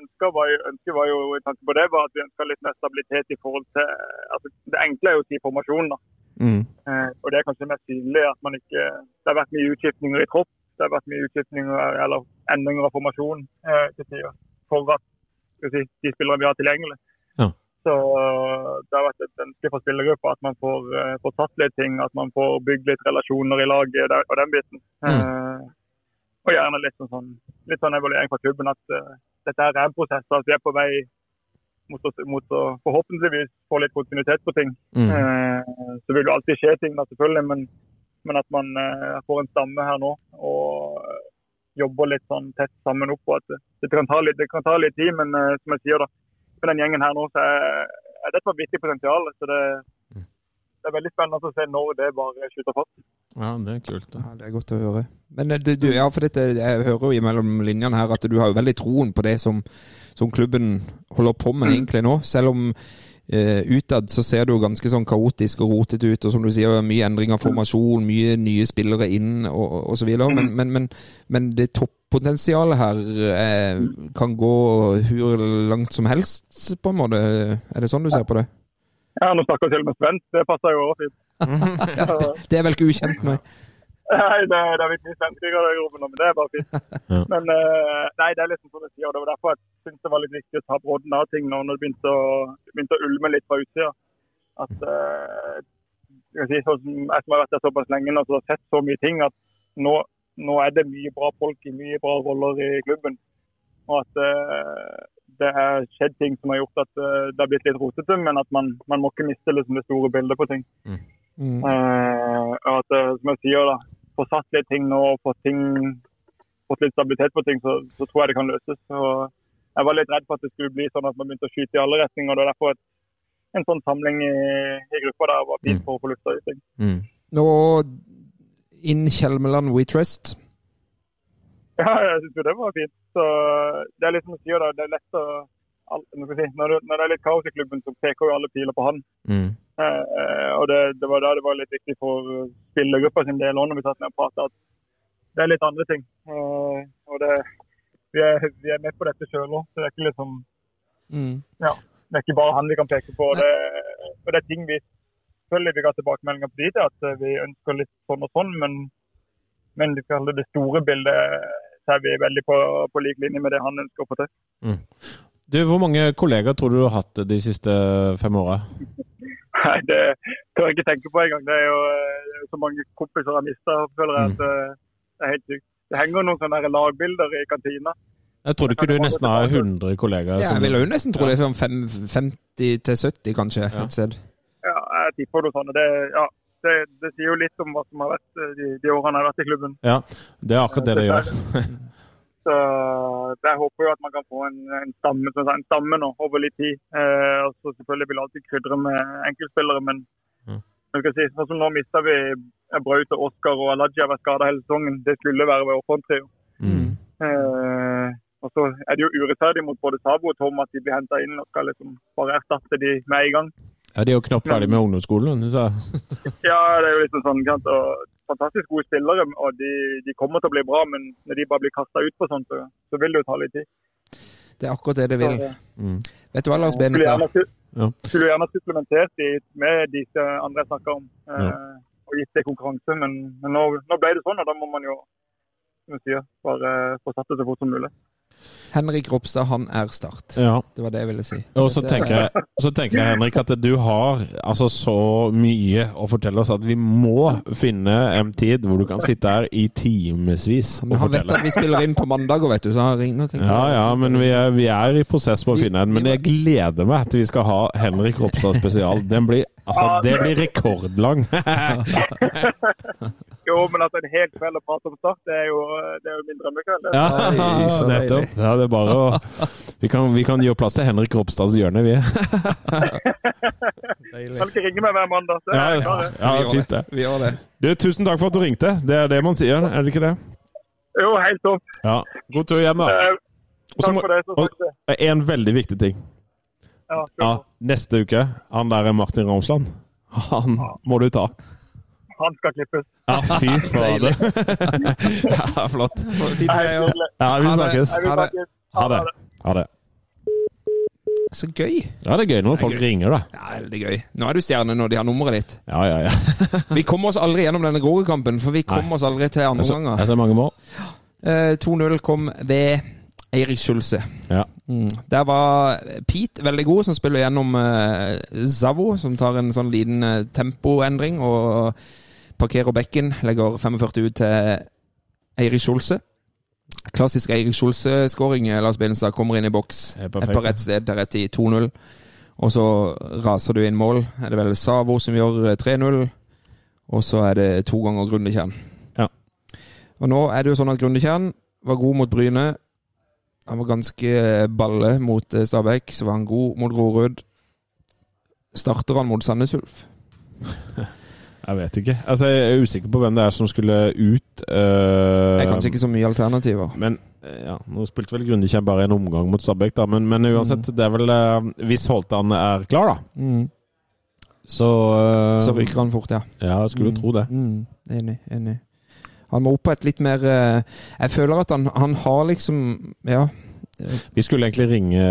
ønska var jo, ønsket var jo i tanke på det var at vi ønska litt mer stabilitet i forhold til altså, Det enkle er jo å si formasjon. da. Mm. Eh, og det er kanskje mest synlig at man ikke Det har vært mye utskiftninger i tropp. Det har vært mye utskiftninger eller endringer av formasjon eh, til tider for at si, de spillerne vi har tilgjengelig. Så eh, det har vært et ønske for spillergruppa at man får, eh, får tatt litt ting, at man får bygd litt relasjoner i laget og den biten. Mm. Eh, og gjerne litt sånn, sånn, litt sånn evaluering fra klubben at uh, dette er en prosess, at vi er på vei mot å, mot å forhåpentligvis få litt kontinuitet på ting. Mm. Uh, så vil det alltid skje ting, da, selvfølgelig, men, men at man uh, får en stamme her nå og jobber litt sånn tett sammen opp. og at det, det, kan ta litt, det kan ta litt tid, men som jeg sier da, med den gjengen her nå, så er, det et viktig potensial. så det, det er veldig spennende å se når det bare skyter fast. Ja, det er kult. Ja, Det er godt å høre. Men eh, det, du, ja, for dette, jeg hører jo mellom linjene her at du har jo veldig troen på det som, som klubben holder på med egentlig nå. Selv om eh, utad så ser det jo ganske sånn kaotisk og rotete ut, og som du sier, mye endring av formasjon, mye nye spillere inn og, osv. så videre. Men, men, men, men det toppotensialet her eh, kan gå hvor langt som helst, på en måte. Er det sånn du ser på det? Ja, Nå snakker jeg til og med svensk, det passer jo også fint. Ja, det, det er vel ikke ukjent med. Nei, det, det er mye svensker i nå, men det er bare fint. Ja. Men eh, nei, det er liksom som jeg sier, og det var derfor jeg syntes det var litt viktig å ta brodden av ting nå når det begynte å, begynte å ulme litt fra utsida. At eh, jeg, si, sånn jeg som har vært der såpass lenge nå, så har sett så mye ting at nå, nå er det mye bra folk i mye bra roller i klubben. Og at uh, det har skjedd ting som har gjort at uh, det har blitt litt rotete, men at man, man må ikke miste liksom, det store bildet på ting. Mm. Eh, og at, som jeg sier, da, få satt litt ting nå få ting, fått litt stabilitet på ting, så, så tror jeg det kan løses. Og jeg var litt redd for at det skulle bli sånn at man begynte å skyte i alle retninger. og det er derfor et, en sånn samling i, i gruppa der var fint for å få lufta ut ting. Mm. Nå inn Kjelmeland We Trust. Ja, jeg syns jo det var fint. Så det er litt som du sier, da, det er lett å når, det, er litt kaos i klubben, så peker jo alle piler på han. Mm. Eh, og det, det var da det var litt viktig for spillergruppa sin del òg, når vi satt ned og prata, at det er litt andre ting. Eh, og det, vi, er, vi er med på dette sjøl òg, så det er ikke liksom Mm. ja, det er ikke bare han vi kan peke på. Det, og det er ting vi selvfølgelig vi ga tilbakemeldinger på dit, at eh, vi ønsker litt sånn og sånn, men, men det store bildet så er vi veldig på, på lik linje med det han ønsker å få til. Du, Hvor mange kollegaer tror du du har hatt de siste fem åra? Nei, det tør jeg ikke tenke på engang. Det er jo det er så mange kompiser jeg mista, føler jeg. at eh, Det er helt sykt. Det henger noen sånne lagbilder i kantina. Jeg trodde ikke du nesten har 100 kollegaer. Ja, jeg vil jo nesten tro det er sånn 50 til 70, kanskje, Ja. et sted. Jeg tipper noe sånt. Det, ja, det, det sier jo litt om hva som har vært eh, de, de årene jeg har vært i klubben. Ja, det er akkurat det det gjør. Så jeg håper jo at man kan få en, en, stamme, en stamme nå over litt tid. Eh, og så selvfølgelig vil alltid krydre med enkeltspillere, men Mm. si, sånn som nå mista vi Braut og Oskar og Alaji har vært skada hele sesongen. Det skulle være ved offensiv. Mm. Eh, og så er det jo urettferdig mot både Sabo og Tom at de blir henta inn og skal liksom bare erstatte de med en gang. Ja, De er jo knapt ferdig med ungdomsskolen. Ja, det er jo liksom sånn, Kant. Og fantastisk gode spillere, og de, de kommer til å bli bra, men når de bare blir kasta ut på sånt, så, så vil det jo ta litt tid. Det er akkurat det det vil. Så, Mm. Vet du hva, Lars Bene sa? Ja. skulle gjerne supplementert de med disse andre jeg snakker om, eh, og gitt det konkurranse, men, men nå, nå ble det sånn, og da må man jo som sier, bare få satt det så fort som mulig. Henrik Ropstad, han er Start. Ja. Det var det jeg ville si. Og så er- tenker, jeg, så tenker jeg, Henrik, at du har altså så mye å fortelle oss at vi må finne en tid hvor du kan sitte her i timevis og han vet at vi spiller inn på mandag, vet du, så han ringer og tenker Ja, ja, men vi er, vi er i prosess på å finne en. Men jeg gleder meg til vi skal ha Henrik Ropstad spesial. Den blir, altså, det blir rekordlang. Jo, men at en hel kveld å prate om Start, det er jo, det er jo min drømmekveld. det. Ja, nettopp. Ja, det er bare å Vi kan, vi kan gjøre plass til Henrik Ropstads hjørne, vi. Kan ikke ringe meg hver mandag. Så Ja, ja, ja, fint det. Vi gjør det. Du, tusen takk for at du ringte. Det er det man sier, er det ikke det? Jo, helt topp. Ja. God tur hjem, da. Eh, Takk må- for det. Så og-. En veldig viktig ting. Ja, Ja, neste uke, han der er Martin Ramsland. Han må du ta. Han skal klippes. Ja, fy fader. Ja, flott. Fint. Ja, vi det. snakkes. Ha det. Ha det. Ha det. Så gøy. Ja, det er gøy når folk ringer, da. Ja, veldig gøy. Nå er du stjerne når de har nummeret ditt. Ja, ja, ja. Vi kommer oss aldri gjennom denne Grorud-kampen, for vi kommer Nei. oss aldri til andre omganger. jeg ser mange mål. Uh, 2-0 kom ved Eirik Skjulse. Ja. Mm. Der var Pete veldig god, som spiller gjennom uh, Zavo, som tar en sånn liten uh, tempoendring og parkerer bekken. Legger 45 ut til Eirik Skjolse. Klassisk Eirik Skjolse-skåring. Lars Benestad kommer inn i boks. Er perfekt, på rett sted til rett i 2-0. Og så raser du inn mål. Er det vel Savo som gjør eh, 3-0. Og så er det to ganger Grundekjern. Ja. Og nå er det jo sånn at Grundekjern var god mot Bryne. Han var ganske balle mot eh, Stabæk. Så var han god mot Grorud. Starter han mot Sandnes Ulf? Jeg vet ikke. Altså, jeg er usikker på hvem det er som skulle ut. Uh, Det er kanskje ikke så mye alternativer. Men eh, ja, nå spilte vel Grundekjær bare en omgang mot Stabæk, da. Men, men uansett, det er vel uh, Hvis Holtan er klar, da, Mm. så uh, Så ryker han fort, ja. Ja, jeg skulle Mm. tro det. Mm. Enig. enig. Han må opp på et litt mer eh, Jeg føler at han, han har liksom Ja. Vi skulle egentlig ringe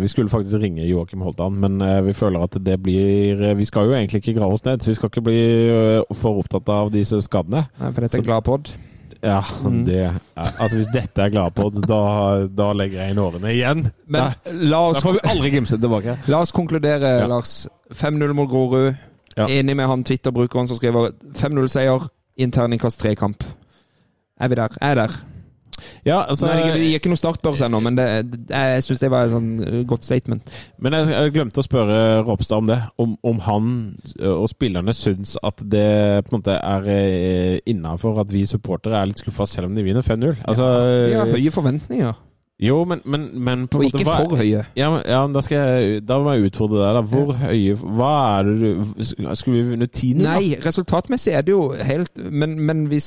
Vi skulle faktisk ringe Joakim Holtan, men eh, vi føler at det blir eh, Vi skal jo egentlig ikke grave oss ned, så vi skal ikke bli eh, for opptatt av disse skadene. Nei, for dette er Gladpod. glad pod. Ja, Mm. det er, Altså, hvis dette er glad på, da, da legger jeg inn årene igjen. Men da, la da får vi aldri gimse tilbake. la oss konkludere, Ja. Lars. 5-0 mot Grorud. Ja. Enig med han Twitter-brukeren som skriver 5-0-seier i en tre-kamp. Er vi der? Er der? Ja, altså Nei, det gir ikke noe startbørs ennå, men det, jeg syns det var et sånn eh, godt statement. Men jeg, jeg glemte å spørre Ropstad om det. Om, om han og spillerne syns at det på en måte er innafor at vi supportere er litt skuffa selv om de vinner 5-0. Altså, Vi har høye forventninger, Jo, men, men, men på og en måte ikke hva- for høye. Ja, men, ja, da, skal jeg, da må jeg utfordre deg. da. Hvor høye Hva er det du Skulle vi vunnet tiende? da? Nei, resultatmessig er det jo helt Men, men vi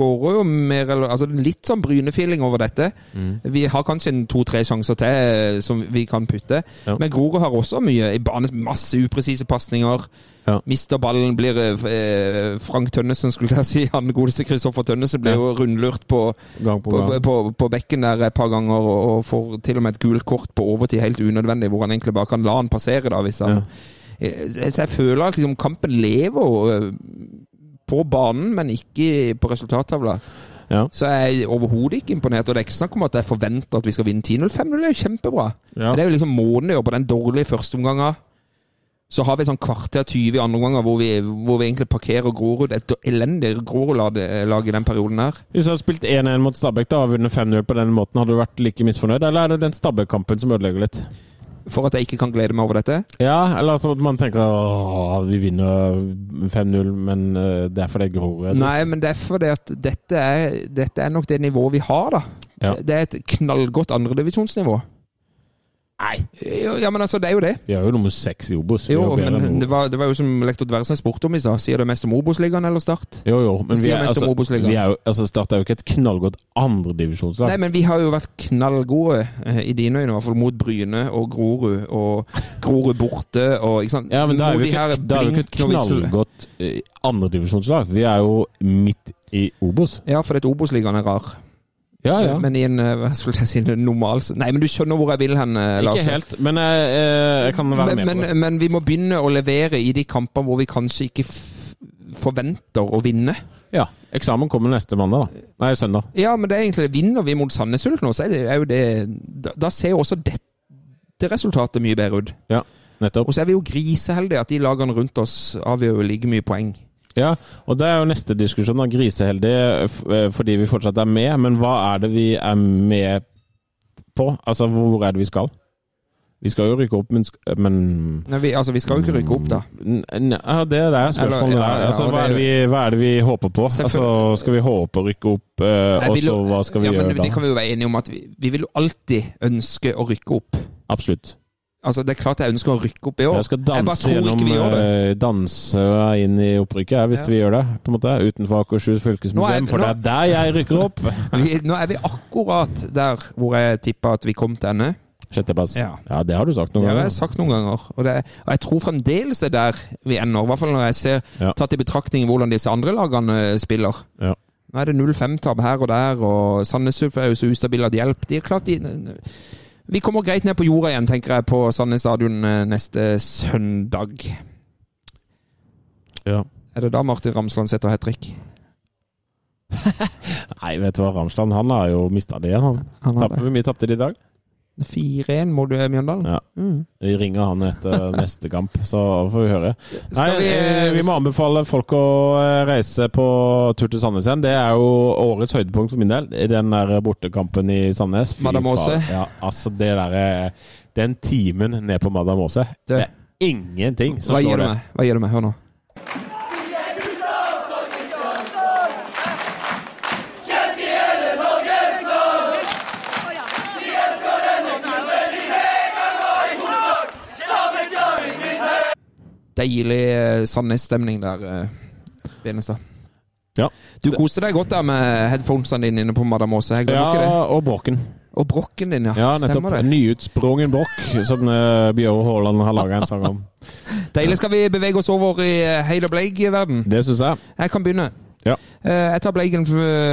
skårer jo mer Altså litt sånn Bryne-feeling over dette. Mm. Vi har kanskje to-tre sjanser til eh, som vi kan putte. Ja. Men Grorud har også mye i banen, Masse upresise pasninger. Ja. Mister ballen, blir eh, Frank Tønnesen, skulle jeg si. Han godeste Kristoffer Tønnesen ble jo rundlurt på, Gang på gang. på, på bekken der et par ganger, og, og får til og med et gult kort på overtid helt unødvendig, hvor han egentlig bare kan la han passere, da, hvis han Ja. Eh, Så jeg føler at liksom, kampen lever eh, på banen, men ikke på resultattavla. Ja. Så jeg er overhodet ikke imponert. Og det er ikke snakk om at jeg forventer at vi skal vinne 10-0. 5-0 er jo kjempebra. Ja. Men det er jo liksom måten å gjøre på den dårlige førsteomganga. Så har vi sånn kvarter 20 i andre omganger hvor vi, hvor vi egentlig parkerer Grorud. Et elendig Grorud-lag i den perioden her. Hvis du hadde spilt 1-1 mot Stabæk da, og vunnet 5-0 på den måten, hadde du vært like misfornøyd? Eller er det den Stabæk-kampen som ødelegger litt? For at jeg ikke kan glede meg over dette. Ja, eller altså at man tenker at vi vinner 5-0, men øh, det er fordi Grorud er Nei, men det er fordi at dette er, dette er nok det nivået vi har, da. Ja. Det er et knallgodt andredivisjonsnivå. Nei. Jo, Ja, men altså, det er jo det. Vi er jo nummer seks i Obos. Jo, jo men det var, det var jo som lektor Dversen spurte om i stad. Sier det mest om Obos-ligaen eller Start? Jo, jo, men vi er, mest altså, vi er jo, altså Start er jo ikke et knallgodt andredivisjonslag. Nei, men vi har jo vært knallgode, eh, i dine øyne i hvert fall, mot Bryne og Grorud, og Grorud borte og ikke sant? Ja, men da er vi ikke, da er vi ikke et knallgodt eh, andredivisjonslag. Vi er jo midt i Obos. Ja, for Obos-ligaen er rar. Ja, ja. Men i en eh, hva skulle jeg si, normal Nei, men du skjønner hvor jeg vil hen, eh, Lars. Ikke helt, men jeg, eh, jeg kan være men, med på det. men vi må begynne å levere i de kampene hvor vi kanskje ikke forventer å vinne. Ja, eksamen kommer neste mandag, da. Nei, søndag. Ja, men det er egentlig Vinner vi mot Sandnes Ulf nå, så er, det, er jo det Da, da ser jo også dette resultatet mye bedre ut. Ja, Nettopp. Og så er vi jo griseheldige at de lagene rundt oss avgjør jo like mye poeng. Ja, og det er jo neste diskusjon. da, Griseheldig eh, fordi vi fortsatt er med, men hva er det vi er med på? Altså, hvor er det vi skal? Vi skal jo rykke opp, men, men Nei, vi, altså, vi skal jo ikke rykke opp, da. N- Ja, det, det er spørsmålet Eller- ja, der. ja, Altså, hva, er det- vi, hva er det vi håper på? Altså, skal vi håpe å rykke opp, eh, og så hva skal vi ja, gjøre men da? Det kan vi jo være enige om at vi, vi vil jo alltid ønske å rykke opp. Absolutt. Altså, Det er klart jeg ønsker å rykke opp i år. Jeg skal danse jeg gjennom det. eh, danse inn i opprykket, hvis Ja. vi gjør det. på en måte, Utenfor Akershus er- fylkesmuseum, for nå- det er der jeg rykker opp. Vi, nå er vi akkurat der hvor jeg tippa at vi kom til ende. Sjetteplass. Ja. Ja, det har du sagt noen Det noen har jeg sagt noen ganger. Og, det, og jeg tror fremdeles det er der vi ender. I hvert fall når jeg ser Ja. tatt i betraktning hvordan disse andre lagene spiller. Ja. Nå er det 0-5-tap her og der, og Sandnes Ulf er jo så ustabil at hjelp. De er klart de Vi kommer greit ned på jorda igjen, tenker jeg, på Sandnes stadion eh, neste søndag. Ja. Er det da Martin Ramsland setter hat trick? Nei, vet du hva, Ramsland han har jo mista det igjen. Han. Han Tapp, det. Hvor mye tapte de i dag? 4-1 mot eh, Mjøndalen. Ja. Mm. Vi ringer han etter neste kamp, så får vi høre. Nei, vi, eh, vi må anbefale folk å eh, reise på tur til Sandnes igjen. Det er jo årets høydepunkt for min del. i Den der bortekampen i Sandnes. Madam Aase. Ja, altså det derre eh, Den timen ned på Madam Aase. Det er ingenting som slår det. Hva gir du meg? Hør nå. Deilig sanne Sandnes-stemning der, eh, Benestad. Ja. Du koste deg godt der med headphonesene dine inne på Madam Aase. Ja, og Brokken. Og brokken din, ja. Ja. Stemmer det. Nyutsprungen brokk, som uh, Bjøre Haaland har laga en sang om. Deilig. Skal vi bevege oss over i eh, Heid og Bleik-verden? Det syns jeg. Jeg kan begynne. Ja. Eh, jeg tar Bleiken,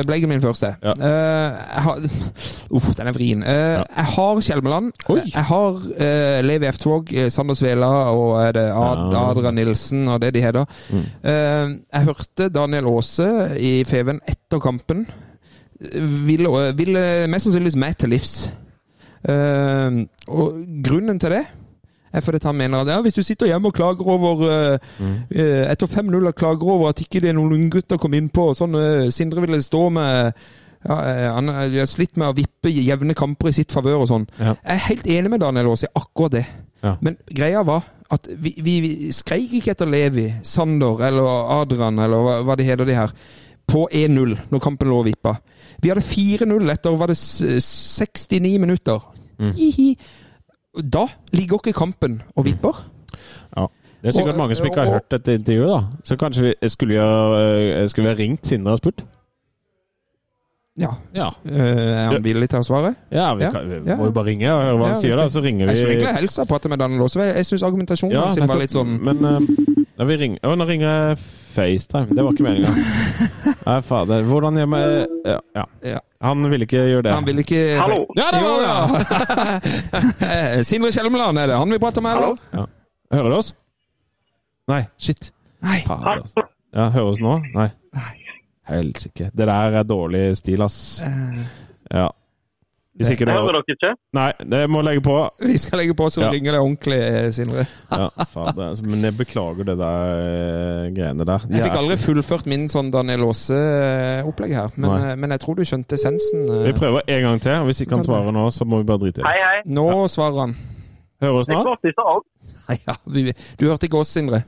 Bleiken min først. Ja. Eh, jeg har Uff, den er vrien. Ja. Jeg har Kjelmeland. Oi. Jeg har uh, Levi F. Tvåg, Sander Svela og er det Ad. Adrian Nilsen og det de heter. Mm. Eh, jeg hørte Daniel Aase i Feven etter kampen. Ville, ville mest sannsynligvis meg til livs. Eh, og grunnen til det fordi han mener at ja, hvis du sitter hjemme og klager over eh, Etter 5-0 og klager over at ikke det er noen unggutter kom innpå, sånn uh, Sindre ville stå med ja, Han har slitt med å vippe jevne kamper i sitt favør og sånn. Ja. Jeg er helt enig med Daniel Aas i akkurat det. Ja. Men greia var at vi, vi, vi skreik ikke etter Levi, Sander eller Adrian eller hva, hva de heter de her, på 1-0 når kampen lå og vippa. Vi hadde 4-0 etter var det 69 minutter. Mm. Da ligger ikke kampen og vipper. Ja. Det er sikkert Og- mange som ikke har og- hørt dette intervjuet, da. Så kanskje vi skulle vi ha, eh, skulle vi ha ringt Sindre og spurt? Ja. Ja. Eh, er han villig til å svare? Ja, vi, kan, vi må jo bare ringe og høre hva han sier, da. Så ringer vi Jeg skulle egentlig helst ha pratet med Daniel også. Jeg, syns argumentasjonen Ja, sin var litt sånn Men uh, vi ringer Å, nå ringer jeg FaceTime. Det var ikke meninga. Nei, fader. Hvordan gjør vi ja, ja. Ja. Han ville ikke gjøre det. Han vil ikke Hallo? Ja, det var Jo! Sindre Kjelmeland er det. Han vil prate med, eller? Hallo? Hører du oss? Nei, shit. Nei. Fader. altså. Ja, hører oss nå? Nei. Helsike. Det der er dårlig stil, ass. Eh, Ja. Hvis ikke Det hører dere ikke? Nei, det må legge på. Vi skal legge på, så Ja. ringer det ordentlig, Sindre. Ja, fader. altså, Men jeg beklager det der eh, greiene der. Jeg fikk aldri fullført min sånn Daniel Aase-opplegg her, men, eh, men jeg tror du skjønte essensen. eh. Vi prøver en gang til. og Hvis ikke han svarer nå, så må vi bare drite i det. Hei, hei. Nå svarer han. Hører oss nå? Jeg nå? ikke stad. Nei, ja, vi, du hørte ikke oss, Sindre.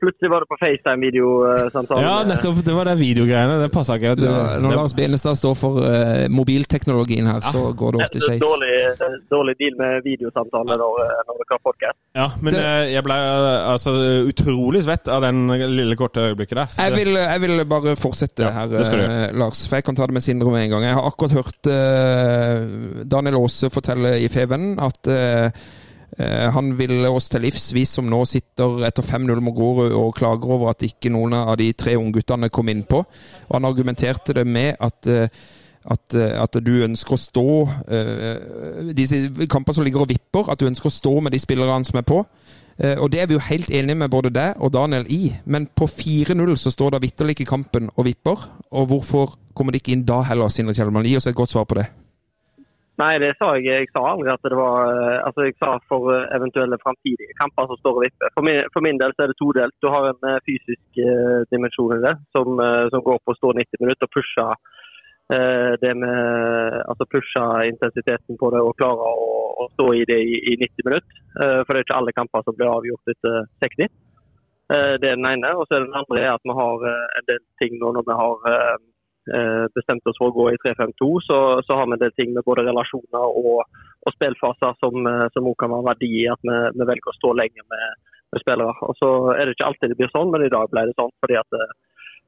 Plutselig var det på FaceTime-videosamtale. Ja, nettopp. Det var de videogreiene. Det passa ikke. Det. Ja, når Lars Benestad står for uh, mobilteknologien her, så går det ofte skeis. Dårlig, dårlig deal med videosamtale når, når dere har podcast. Ja, men Det- eh, jeg ble eh, altså utrolig svett av den lille korte øyeblikket der. Så Jeg vil, jeg vil bare fortsette Ja, her, eh, Lars. For jeg kan ta det med Sindre med en gang. Jeg har akkurat hørt uh, Daniel Aase fortelle i Feven at eh, eh, han ville oss til livs, vi som nå sitter etter 5-0 mot Grorud og klager over at ikke noen av de tre ungguttene kom innpå. Og han argumenterte det med at eh, at, eh, at du ønsker å stå uh, Disse kampene som ligger og vipper, at du ønsker å stå med de spillerne som er på. Uh, Og det er vi jo helt enige med både deg og Daniel i, men på 4-0 så står det vitterlig ikke kampen og vipper. Og hvorfor kommer de ikke inn da heller, Sindre Kjellmann? Gi oss et godt svar på det. Nei, det sa jeg. Jeg sa aldri at det var eh, Altså, jeg sa for eh, eventuelle framtidige kamper som står og vipper. For min, for min del så er det todelt. Du har en eh, fysisk eh, dimensjon i det, som, som går på å stå 90 minutter og pushe eh, det med Altså pushe intensiteten på det og klare å, å stå i det i, i 90 minutter. For det er ikke alle kamper som blir avgjort etter 60. Eh, det er den ene. Og så er den andre er at vi har en del ting nå når vi har eh, eh, bestemt oss for å gå i 3-5-2, så, så har vi det ting med både relasjoner og, og spillfaser som, eh, som også kan være verdi i at vi, vi velger å stå lenger med, med spillere. Og så er det ikke alltid det blir sånn, men i dag ble det sånn fordi at eh,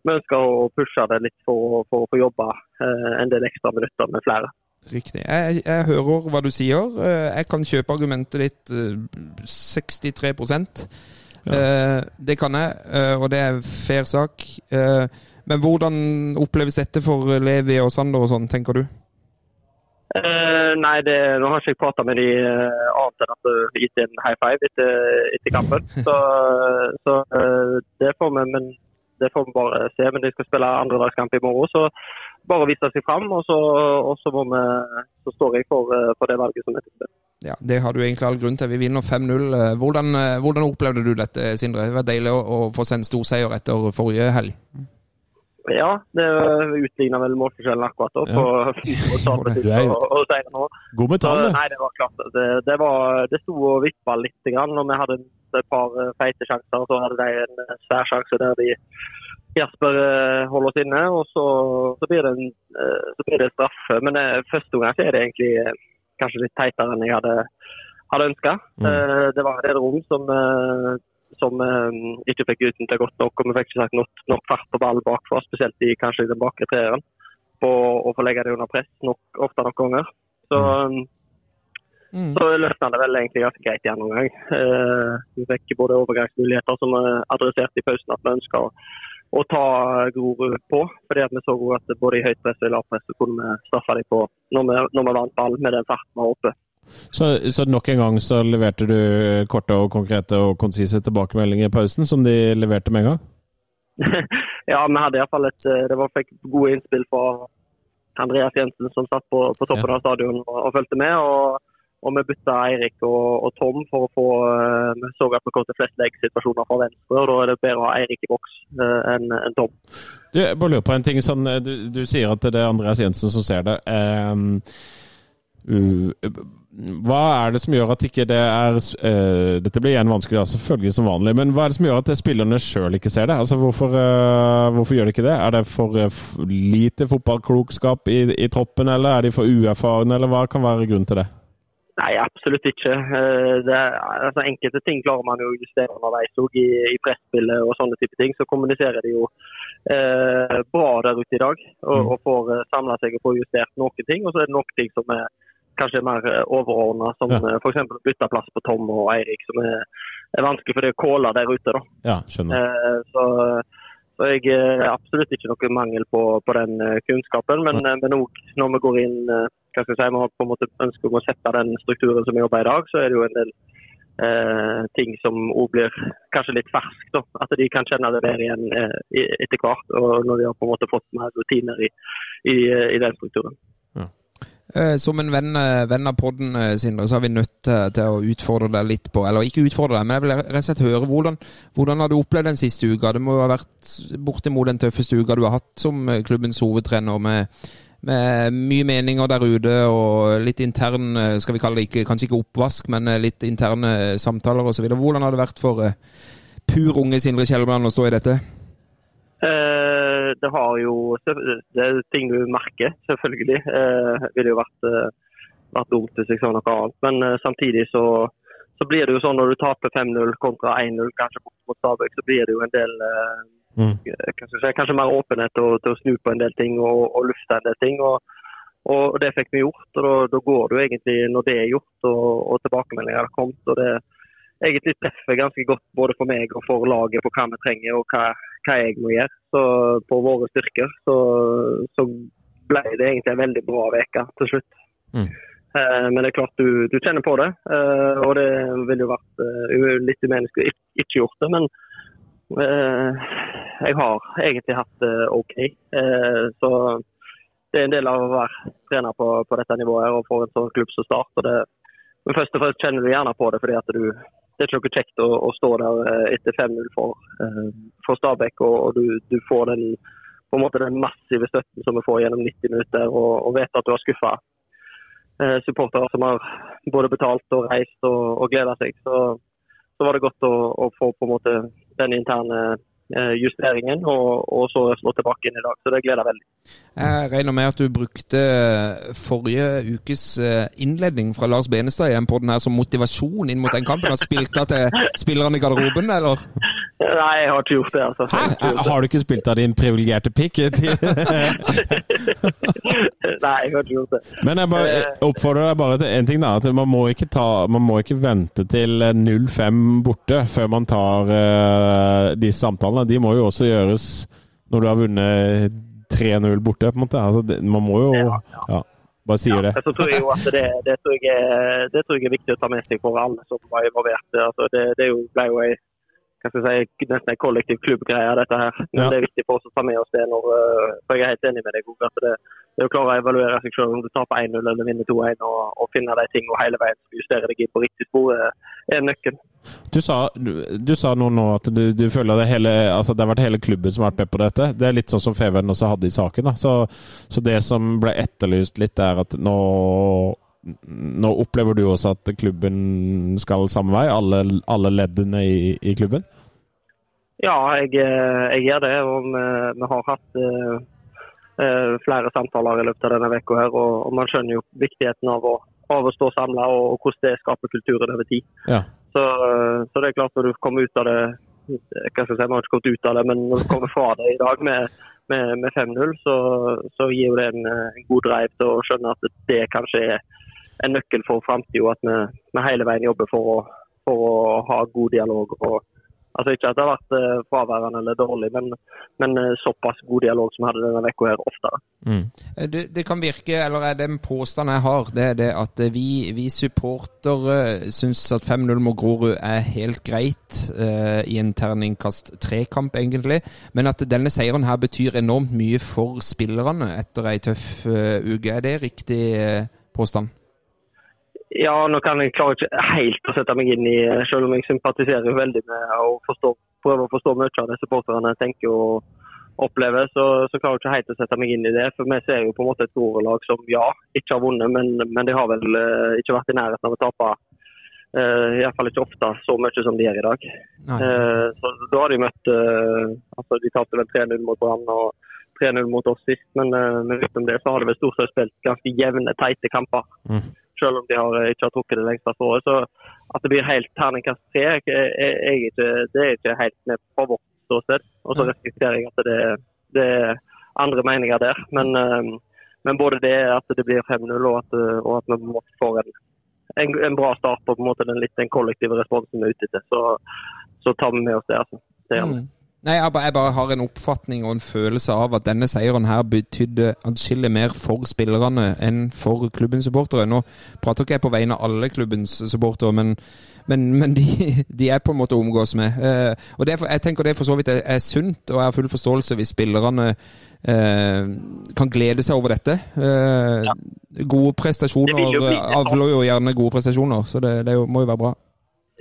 vi ønsker å pushe det litt for, å- for å få jobbe eh, en del ekstra minutter med flere. Riktig. Jeg, jeg hører hva du sier. Jeg kan kjøpe argumentet ditt eh, 63 ja. Det kan jeg, og det er fair sak. Eh, Men hvordan oppleves dette for Levi og Sander og sånn, tenker du? Eh, nei, det, nå har ikke jeg prata med de eh, annet enn at de gitt en high five etter, etter kampen. Så, så eh, det får vi men det får vi bare se. Men de skal spille andredagskamp i morgen, så, bare vise seg fram, og så, og så, må vi, så står jeg for, eh, for det valget som er til stede. Ja, Det har du egentlig all grunn til. Vi vinner 5-0. Hvordan, hvordan, opplevde du dette, Sindre? Det var deilig å, å få seg en stor seier etter forrige helg. Ja, det utligna vel målforskjellen akkurat da, på ja. God med tall, Nei, det var klart. Det, det, var, det sto og vippa litt, grann, og vi hadde et par feite sjanser. Så hadde de en svær sjanse der de Jasper eh, holder oss inne, og så, så, blir, det en, eh, så blir det straffe. Men det, eh, første gang er det egentlig kanskje litt teitere enn jeg hadde, hadde ønska. Mm. Det var en del rom som, som ikke fikk utnytta godt nok, og vi fikk ikke sagt nok, nok fart på ballen bakfra, spesielt i kanskje den bakre treeren, på å få legge det under press nok, ofte nok ganger. Så, mm. mm. så løsna det vel egentlig ganske greit igjen noen gang. Vi fikk både overgangsmuligheter som vi adresserte i pausen at vi ønska å ta Grorud på. fordi at Vi så at både i høyt press og i lavt press kunne vi straffe dem på når vi, når vi vant ball med den farten vi har oppe. Så, så, nok en gang så leverte du korte og konkrete og konsise tilbakemeldinger i pausen, som de leverte med en gang? ja, vi hadde iallfall et eh, Det var, fikk gode innspill fra Andreas Jensen, som satt på, på toppen ja. av stadion og, og fulgte med. og og vi bytta Eirik og, og, Tom for å få uh, Vi så at vi kom til flest leggsituasjoner fra venstre, og da er det bedre å ha Eirik i boks enn en Tom. Du, jeg bare lurer på en ting. Sånn, du, du, sier at det er Andreas Jensen som ser det. Um, uh, hva er det som gjør at ikke det er uh, Dette blir igjen vanskelig, da, selvfølgelig som vanlig. Men hva er det som gjør at spillerne sjøl ikke ser det? Altså, hvorfor, uh, hvorfor, gjør de ikke det? Er det for uh, lite fotballklokskap i, i, troppen, eller er de for uerfarne, eller hva kan være grunnen til det? Nei, absolutt ikke. Det, altså, enkelte ting klarer man jo å justere underveis òg, i, i presspillet og sånne type ting. Så kommuniserer de jo eh, bra der ute i dag og, mm. og får samla seg og får justert noen ting. Og så er det noen ting som er kanskje mer eh, overordna, som ja. f.eks. bytte plass på Tom og Eirik, som er, er vanskelig for det å kåle der ute. da. Ja, skjønner. Eh, så, så jeg er absolutt ikke noe mangel på, på den kunnskapen, men, ja. men også når vi går inn hva skal jeg si, vi har på en måte ønsker om å sette den strukturen som vi jobber i dag, så er det jo en del eh, ting som òg blir kanskje litt ferskt. At de kan kjenne det der igjen eh, etter hvert, og når de har på en måte fått mer rutiner i, i, i den strukturen. Eh, som en venn, eh, venn, av podden, eh, Sindre, så er vi nødt til, å utfordre deg litt på Eller ikke utfordre deg, men jeg vil rett og slett høre hvordan, hvordan har du opplevd den siste uka? Det må jo ha vært bortimot den tøffeste uka du har hatt som klubbens hovedtrener. med med mye meninger der ute og litt intern, skal vi kalle det ikke, kanskje ikke oppvask, men litt interne samtaler osv. Hvordan har det vært for pur unge Sindre Kjelmeland å stå i dette? Eh, det har jo Det er ting du merker, selvfølgelig. Eh, det ville jo vært, vært dumt hvis jeg sa noe annet. Men eh, samtidig så, så, blir det jo sånn når du taper 5-0 kontra 1-0 kanskje mot Stabæk, så blir det jo en del Mm. Kanskje, kanskje, mer åpenhet til, til, å snu på en del ting og, og lufte en del ting. Og, og Det fikk vi gjort. og Da, da går det jo egentlig, når det er gjort og, og tilbakemeldinger har kommet. og det egentlig treffer ganske godt både for meg og for laget på hva vi trenger og hva, hva jeg må gjøre. Så På våre styrker så, så ble det egentlig en veldig bra uke til slutt. Mm. Eh, men det er klart du, du kjenner på det, eh, og det ville jo vært eh, litt umenneskelig ikke, ikke gjort det. men jeg har egentlig hatt det OK. Så det er en del av å være trener på, på dette nivået og få en sånn klubb som Start. Det, men først og fremst kjenner du gjerne på det fordi at du, det er ikke noe kjekt å, å stå der eh, etter 5-0 for, for, Stabæk. Og, og du, du, får den, den massive støtten som vi får gjennom 90 minutter, og, og vet at du har skuffa supportere som har både betalt og reist og, og gleda seg. Så, så var det godt å, å få måte den interne eh, justeringen, og, og, så slå tilbake inn i dag. Så det gleder jeg veldig. Jeg regner med at du brukte forrige ukes eh, innledning fra Lars Benestad igjen på den her som motivasjon inn mot den kampen, og spilte til spillerne i garderoben, eller? Nei, jeg har ikke gjort det. altså. Hæ? Har du ikke spilt av din privilegerte pikk? Nei, jeg har ikke gjort det. Men jeg bare eh, oppfordrer deg bare til én ting. da, at Man må ta, man må ikke vente til 0-5 borte før man tar uh, disse samtalene. De må jo også gjøres når du har vunnet 3-0 borte, på en måte. Altså, det, man må jo ja, ja. ja bare sier ja, det. Så tror jeg jo at det, det, tror jeg er, det, tror jeg er, viktig å ta med seg for alle som var involvert. Altså, det, det ble jo ei hva skal jeg si, nesten en kollektiv klubbgreie, dette her. Men Ja. det er viktig for oss å ta med oss det når eh, For jeg er helt enig med deg, at det, det å klare å evaluere seg selv om du taper 1-0 eller vinner 2-1, og, og finne de tingene hele veien som justerer deg på riktig spor, er, er nøkkelen. Du sa, du, du sa nå, nå at du, du føler det, hele, altså det har vært hele klubben som har vært med på dette. Det er litt sånn som Feven også hadde i saken. Så, så det som ble etterlyst litt, er at nå, nå opplever du også at klubben skal samme vei? Alle, alle leddene i, i klubben? Ja, jeg, eh, jeg gjør det. og Vi, vi har hatt uh, flere samtaler i løpet av denne uka. og, og man skjønner jo viktigheten av å, av å stå samla og, og hvordan det skaper kulturen over tid. Ja. Så, så det er klart når du kommer ut av det hva skal jeg si, Vi har ikke kommet ut av det, men når du kommer fra det i dag med, med, med 5-0, så, så gir jo det en, en god drive til å skjønne at det kanskje er en nøkkel for framtida. At vi, vi hele veien jobber for å, for å ha god dialog. og Altså Ikke at det har vært eh, fraværende eller dårlig, men, men eh, såpass god dialog som vi hadde denne uka her oftere. Mm. Det, det kan virke, eller er det en påstand jeg har, det er det at eh, vi, vi supportere syns at 5-0 mot Grorud er helt greit eh, i en terningkast tre-kamp, egentlig. Men at denne seieren her betyr enormt mye for spillerne etter ei tøff uh, uke. Er det riktig eh, påstand? Ja, nå kan jeg klare ikke helt å sette meg inn i, eh, selv om jeg sympatiserer veldig med å forstår, prøve å forstå mye av det supporterne tenker og opplever, så, så klarer jeg ikke helt å sette meg inn i det. For vi ser jo på en måte et Grorud-lag som ja, ikke har vunnet, men, men de har vel eh, ikke vært i nærheten av å tape. Uh, Iallfall ikke ofte så mye som de gjør i dag. Eh, så da har de møtt uh, altså De tapte vel 3-0 mot Brann og 3-0 mot oss sist, men, uh, utenom det så har de vel stort sett spilt ganske jevne, teite kamper. Mm. Selv om de har, eh, ikke har trukket det lengste strået. Så at det blir helt terningkast tre, det er ikke helt med fra vårt ståsted. Og så respekterer jeg at det, det er andre meninger der. Men, eh, men både det at det blir 5-0 og eh, og at vi få får en, en, en bra start på, på en måte den litt den kollektive responsen vi er ute etter, så, så tar vi med oss det. altså. Det gjør vi. Mm. Nei, jeg bare, jeg bare har en oppfatning og en følelse av at denne seieren her betydde atskillig mer for spillerne enn for klubbens supportere. Nå prater ikke jeg på vegne av alle klubbens supportere, men, men, men de, de er på en måte å omgås med. Eh, og det Jeg tenker det for så vidt er, er sunt, og jeg har full forståelse hvis spillerne eh, kan glede seg over dette. Eh, Gode prestasjoner Det eh, avler jo gjerne gode prestasjoner, så det, det må jo være bra.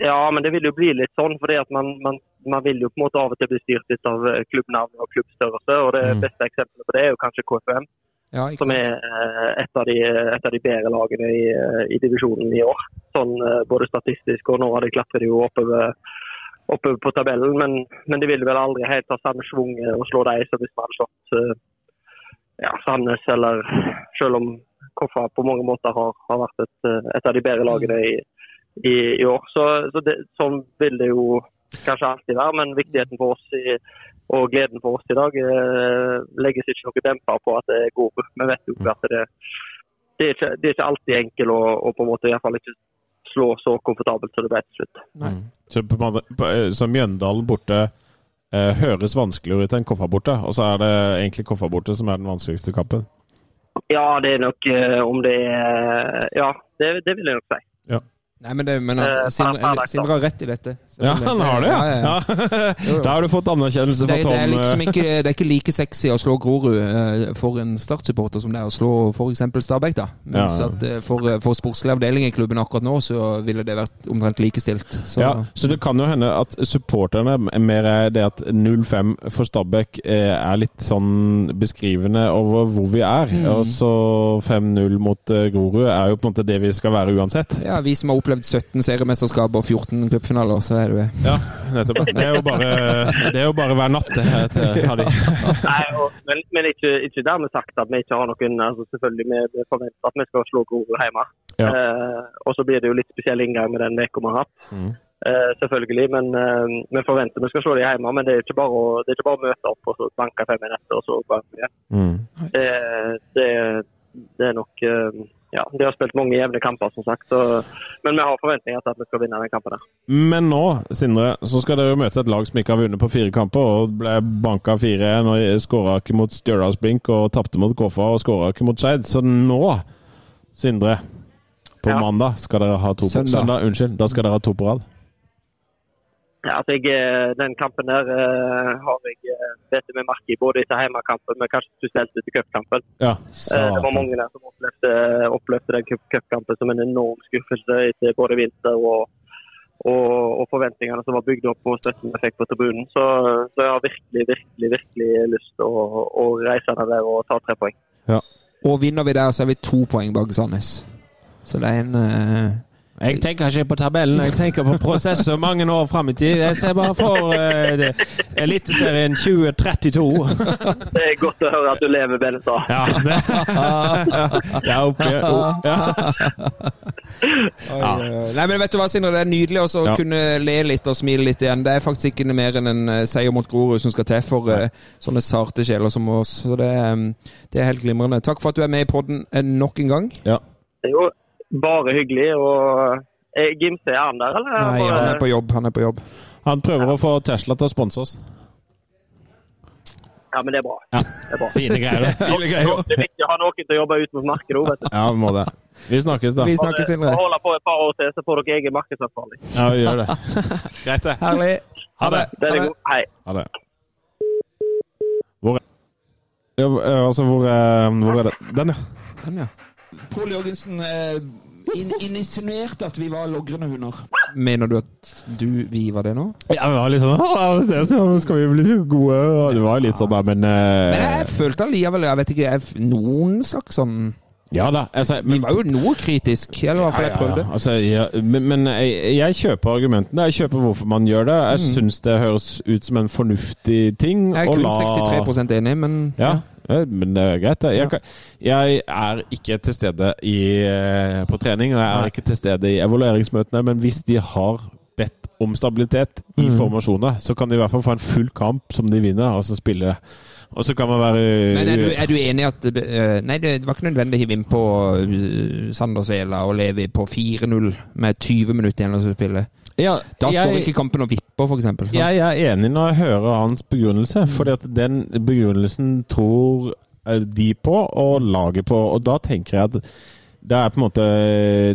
Ja, men det vil jo bli litt sånn, fordi at man, man, man vil jo på en måte av og til bli styrt litt av eh, klubbnavn og klubbstørrelse. og Det Mm. beste eksempelet på det er jo kanskje KFM, Ja, som er eh, et av de, et av de bedre lagene i, eh, i divisjonen i år. Sånn Både statistisk og nå har de klatret jo oppover, oppover på tabellen. Men, men de vil vel aldri helt ha samme eh, og slå dem som hvis man hadde slått ja, Sandnes, eller selv om Koffa på mange måter har, har vært et, et av de bedre lagene i, i, i år. Så, så det, sånn vil det jo kanskje alltid være, men viktigheten for oss i, og gleden for oss i dag eh, legges ikke noe demper på at det er god. Vi vet jo at det, det, er ikke, det er ikke alltid enkelt å, å på en måte i hvert fall ikke slå så komfortabelt som det ble til slutt. Mm. Så, eh, så Mjøndalen borte eh, høres vanskeligere ut enn Koffa borte, og så er det egentlig Koffa borte som er den vanskeligste kampen. Ja, det er nok eh, om det er Ja, det, det vil jeg nok si. Nei, men, det, men Eh, uh, Sindre, Sindre har rett i dette. Ja, han har det, ja! ja, ja. ja. Da har du fått anerkjennelse Det, Tom. det, Tom. er liksom eh, ikke, det er ikke like sexy å slå Grorud eh, for en Start-supporter som det er å slå f.eks. Stabæk. da. Mens Ja. at eh, for, for sportslig avdeling i klubben akkurat nå, så ville det vært omtrent likestilt. Så, Ja, så det kan jo hende at supporterne er mer er det at 0-5 for Stabæk eh, er litt sånn beskrivende over hvor vi er. Mm. Og så 5-0 mot eh, Grorud er jo på en måte det vi skal være uansett. ja, Vi som har opplevd 17 seriemesterskap og 14 cupfinaler, så er det Ja, nettopp. Det er jo bare, det er jo bare hver natt, det. til- har. Nei, og, men men ikke, ikke dermed sagt at vi ikke har noen altså Selvfølgelig vi forventer at vi skal slå Grorud hjemme. Ja. Eh, og så blir det jo litt spesiell inngang med den uka vi har hatt. Mm. Eh, selvfølgelig. Men eh, vi forventer vi skal slå dem hjemme. Men det er ikke bare å, det er ikke bare å møte opp og så banke fem minutter og så igjen. Mm. Det, det, det er nok eh, Ja, de har spilt mange jevne kamper, som sagt. Så, men vi har forventninger til at vi skal vinne den kampen. der. Men nå, Sindre, så skal dere møte et lag som ikke har vunnet på fire kamper, og ble banka 4-1 og skåra ikke mot Stjørdalsblink og tapte mot Koffa og skåra ikke mot Skeid. Så nå, Sindre, på Ja. mandag skal dere ha to på Søndag. Søndag, unnskyld. Da skal dere ha to på rad. Ja, altså jeg, eh, Den kampen der uh, har jeg uh, bedt meg merke i, både etter hjemmekampen, men kanskje spesielt etter cupkampen. Ja, uh, det var mange der som opplevde, opplevde den cup- cupkampen som en enorm skuffelse etter både vinter og, og, og forventningene som var bygd opp og støtten vi fikk på tribunen. Så, så jeg har virkelig, virkelig virkelig lyst til å, å reise ned der og ta tre poeng. Ja. Og vinner vi der, så er vi to poeng bak Sandnes. Så det er en eh, Jeg tenker ikke på tabellen, jeg tenker på prosesser mange år fram i tid. Jeg ser bare for uh, Eliteserien 2032. Det er godt å høre at du lever, Benestad. Ja, det det er oppe. Ja. Oi, oi, oi. Nei, men vet du hva, Sindre, Det er nydelig også å Ja. kunne le litt og smile litt igjen. Det er faktisk ikke mer enn en eh, seier mot Grorud som skal til for uh, sånne sarte sjeler som oss. Så det, um, det er helt glimrende. Takk for at du er med i podden nok en gang. Det er jo bare hyggelig. og er Gimse, er han der, eller? Nei, han er på jobb. Han er på jobb. Han prøver å få Tesla til å sponse oss. Ja, men det er bra. Ja. Det er bra. Fine greier. det. Det er viktig å ha noen til å jobbe ut mot markedet òg, vet du. Ja, vi må det. Vi snakkes, da. Vi snakkes, Sindre. Hold på et par år til, så får dere egen markedsansvarlig. Ja, vi gjør det. Greit, det. Herlig. Ha det. Det er det. Hei. Ha det. Hvor er ja, eh, Altså, hvor er, hvor er det? Den, ja. Den, ja. Pål Jørgensen eh, in insinuerte at vi var logrende hunder. Mener du at du, vi var det nå? Ja, vi var litt sånn «Å, det Skal vi bli så gode? Det var litt sånn, da, men, eh, Men jeg følte allikevel, jeg vet ikke, jeg, noen slags sånn Ja da. Altså, Vi var jo noe kritisk, eller i hvert fall jeg prøvde. Ja, ja, altså, ja, men men jeg, jeg kjøper argumentene. Jeg kjøper hvorfor man gjør det. Jeg Mm. syns det høres ut som en fornuftig ting. Jeg er kun la- 63 enig, men Ja, ja, men det er greit. det. Jeg, jeg er ikke til stede i, eh, på trening, og jeg er ikke til stede i evalueringsmøtene, men hvis de har bedt om stabilitet i Mm. formasjoner, så kan de i hvert fall få en full kamp som de vinner, og så spille det. Og så kan man være Men er du, er du enig at det, eh, Nei, det var ikke nødvendig å hive inn på uh, Sandersvela og Levi på 4-0 med 20 minutter igjen å spille. Ja, Da står jeg- ikke kampen og vipper, for eksempel. Jeg er enig når jeg hører hans begrunnelse, fordi at den begrunnelsen tror eh, de på, og laget på. Og da tenker jeg at det er på en måte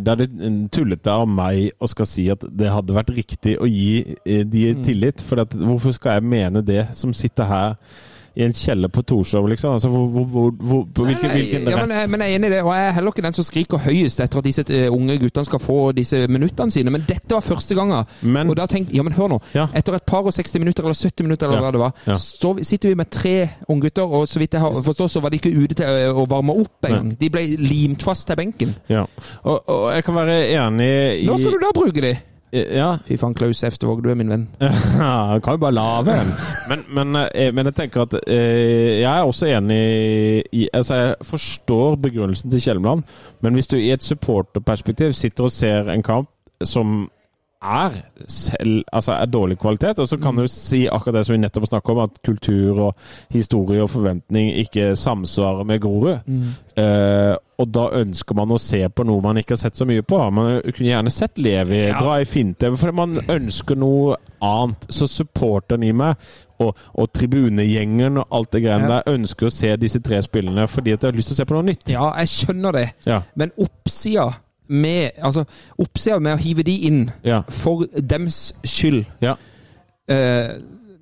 Det er litt tullete av meg å skal si at det hadde vært riktig å gi eh, de tillit. For hvorfor skal jeg mene det, som sitter her i en kjeller på Torshov, liksom? Altså, hvor, hvor, hvor, hvilken, hvilken ja, men, jeg- men jeg er enig i det, og jeg er heller ikke den som skriker høyest etter at disse eh, unge guttene skal få disse minuttene sine, men dette var første gangen. Men- og da tenkte Ja, men hør nå. Ja. Etter et par og 60 minutter, eller 70 minutter, eller hva det var, står sitter vi med tre unggutter, og så vidt jeg har forstått, så var de ikke ute til eh, å varme opp engang. De ble limt fast til benken. Ja. Og, og jeg kan være enig i Nå skal du da bruke de! Ja, Fy faen, Klaus Eftervåg, du er min venn. Ja, kan jo bare la en. Men, men, eh, men jeg tenker at eh, jeg er også enig i Altså, jeg forstår begrunnelsen til Kjelmeland, men hvis du i et supporterperspektiv sitter og ser en kamp som er selv Altså er dårlig kvalitet, og så kan du si akkurat det som vi nettopp snakket om, at kultur og historie og forventning ikke samsvarer med Grorud. Eh, og da ønsker man å se på noe man ikke har sett så mye på. Man kunne gjerne sett Levi dra i finte, for man ønsker noe annet. Så supporteren i meg, og, og tribunegjengen og alt det greiene Ja. der, ønsker å se disse tre spillene fordi at jeg har lyst til å se på noe nytt. Ja, jeg skjønner det, Ja. men oppsida med Altså, oppsida med å hive de inn Ja. for dems skyld Ja. eh,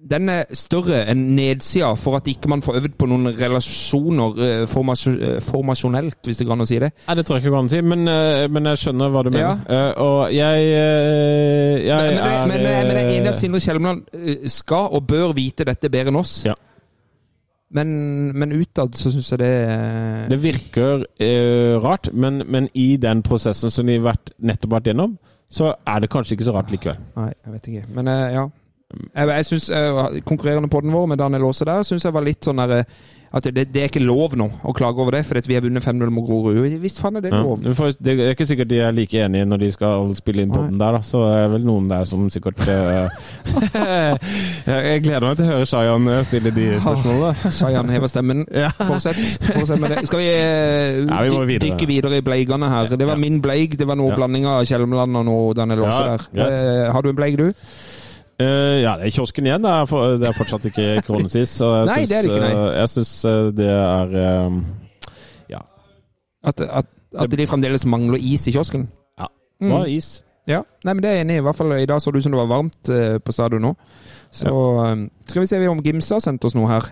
den er større enn nedsida for at ikke man får øvd på noen relasjoner eh, formasjon, eh, formasjonelt, hvis det går an å si det. Nei, det tror jeg ikke går an å si, men, eh, men jeg skjønner hva du mener. Eh, og jeg, jeg Men, men, er men, men, men jeg at eh, Sindre Kjelmeland skal og bør vite dette bedre enn oss. Ja. Men, men utad så syns jeg det Det virker eh, rart, men, men i den prosessen som de har vært, nettopp vært gjennom, så er det kanskje ikke så rart likevel. Nei, jeg vet ikke. Men eh, ja. Jeg, jeg synes, eh, Konkurrerende på den vår med Daniel Aase der syns jeg var litt sånn der, eh, at det, det er ikke lov nå å klage over det, fordi vi har vunnet 5-0 mot Grorud. Visst faen er det lov? Ja. Det er ikke sikkert de er like enige når de skal spille inn podden der, da. Så det er vel noen der som sikkert eh, Jeg gleder meg til å høre Shayan stille de spørsmålene. Shayan hever stemmen. Fortsett. Fortsett med det. Skal vi, uh, vi videre. dykke videre i bleigene her? Det var min bleig. Det var noe blanding av Kjelmeland og noe Daniel Aase der. Eh, har du en bleig, du? Eh, ja, det er kiosken igjen. Det er, for, det er fortsatt ikke kronesis. Nei, syns, det er det ikke, nei. eh, jeg syns eh, det er um, Ja. At, at, at de fremdeles mangler is i kiosken? ja. Mm. Er is? Ja, nei, men det er jeg enig i. I hvert fall i dag så det ut som det var varmt uh, på stadion nå. Så eh, skal vi se om Gimse har sendt oss noe her.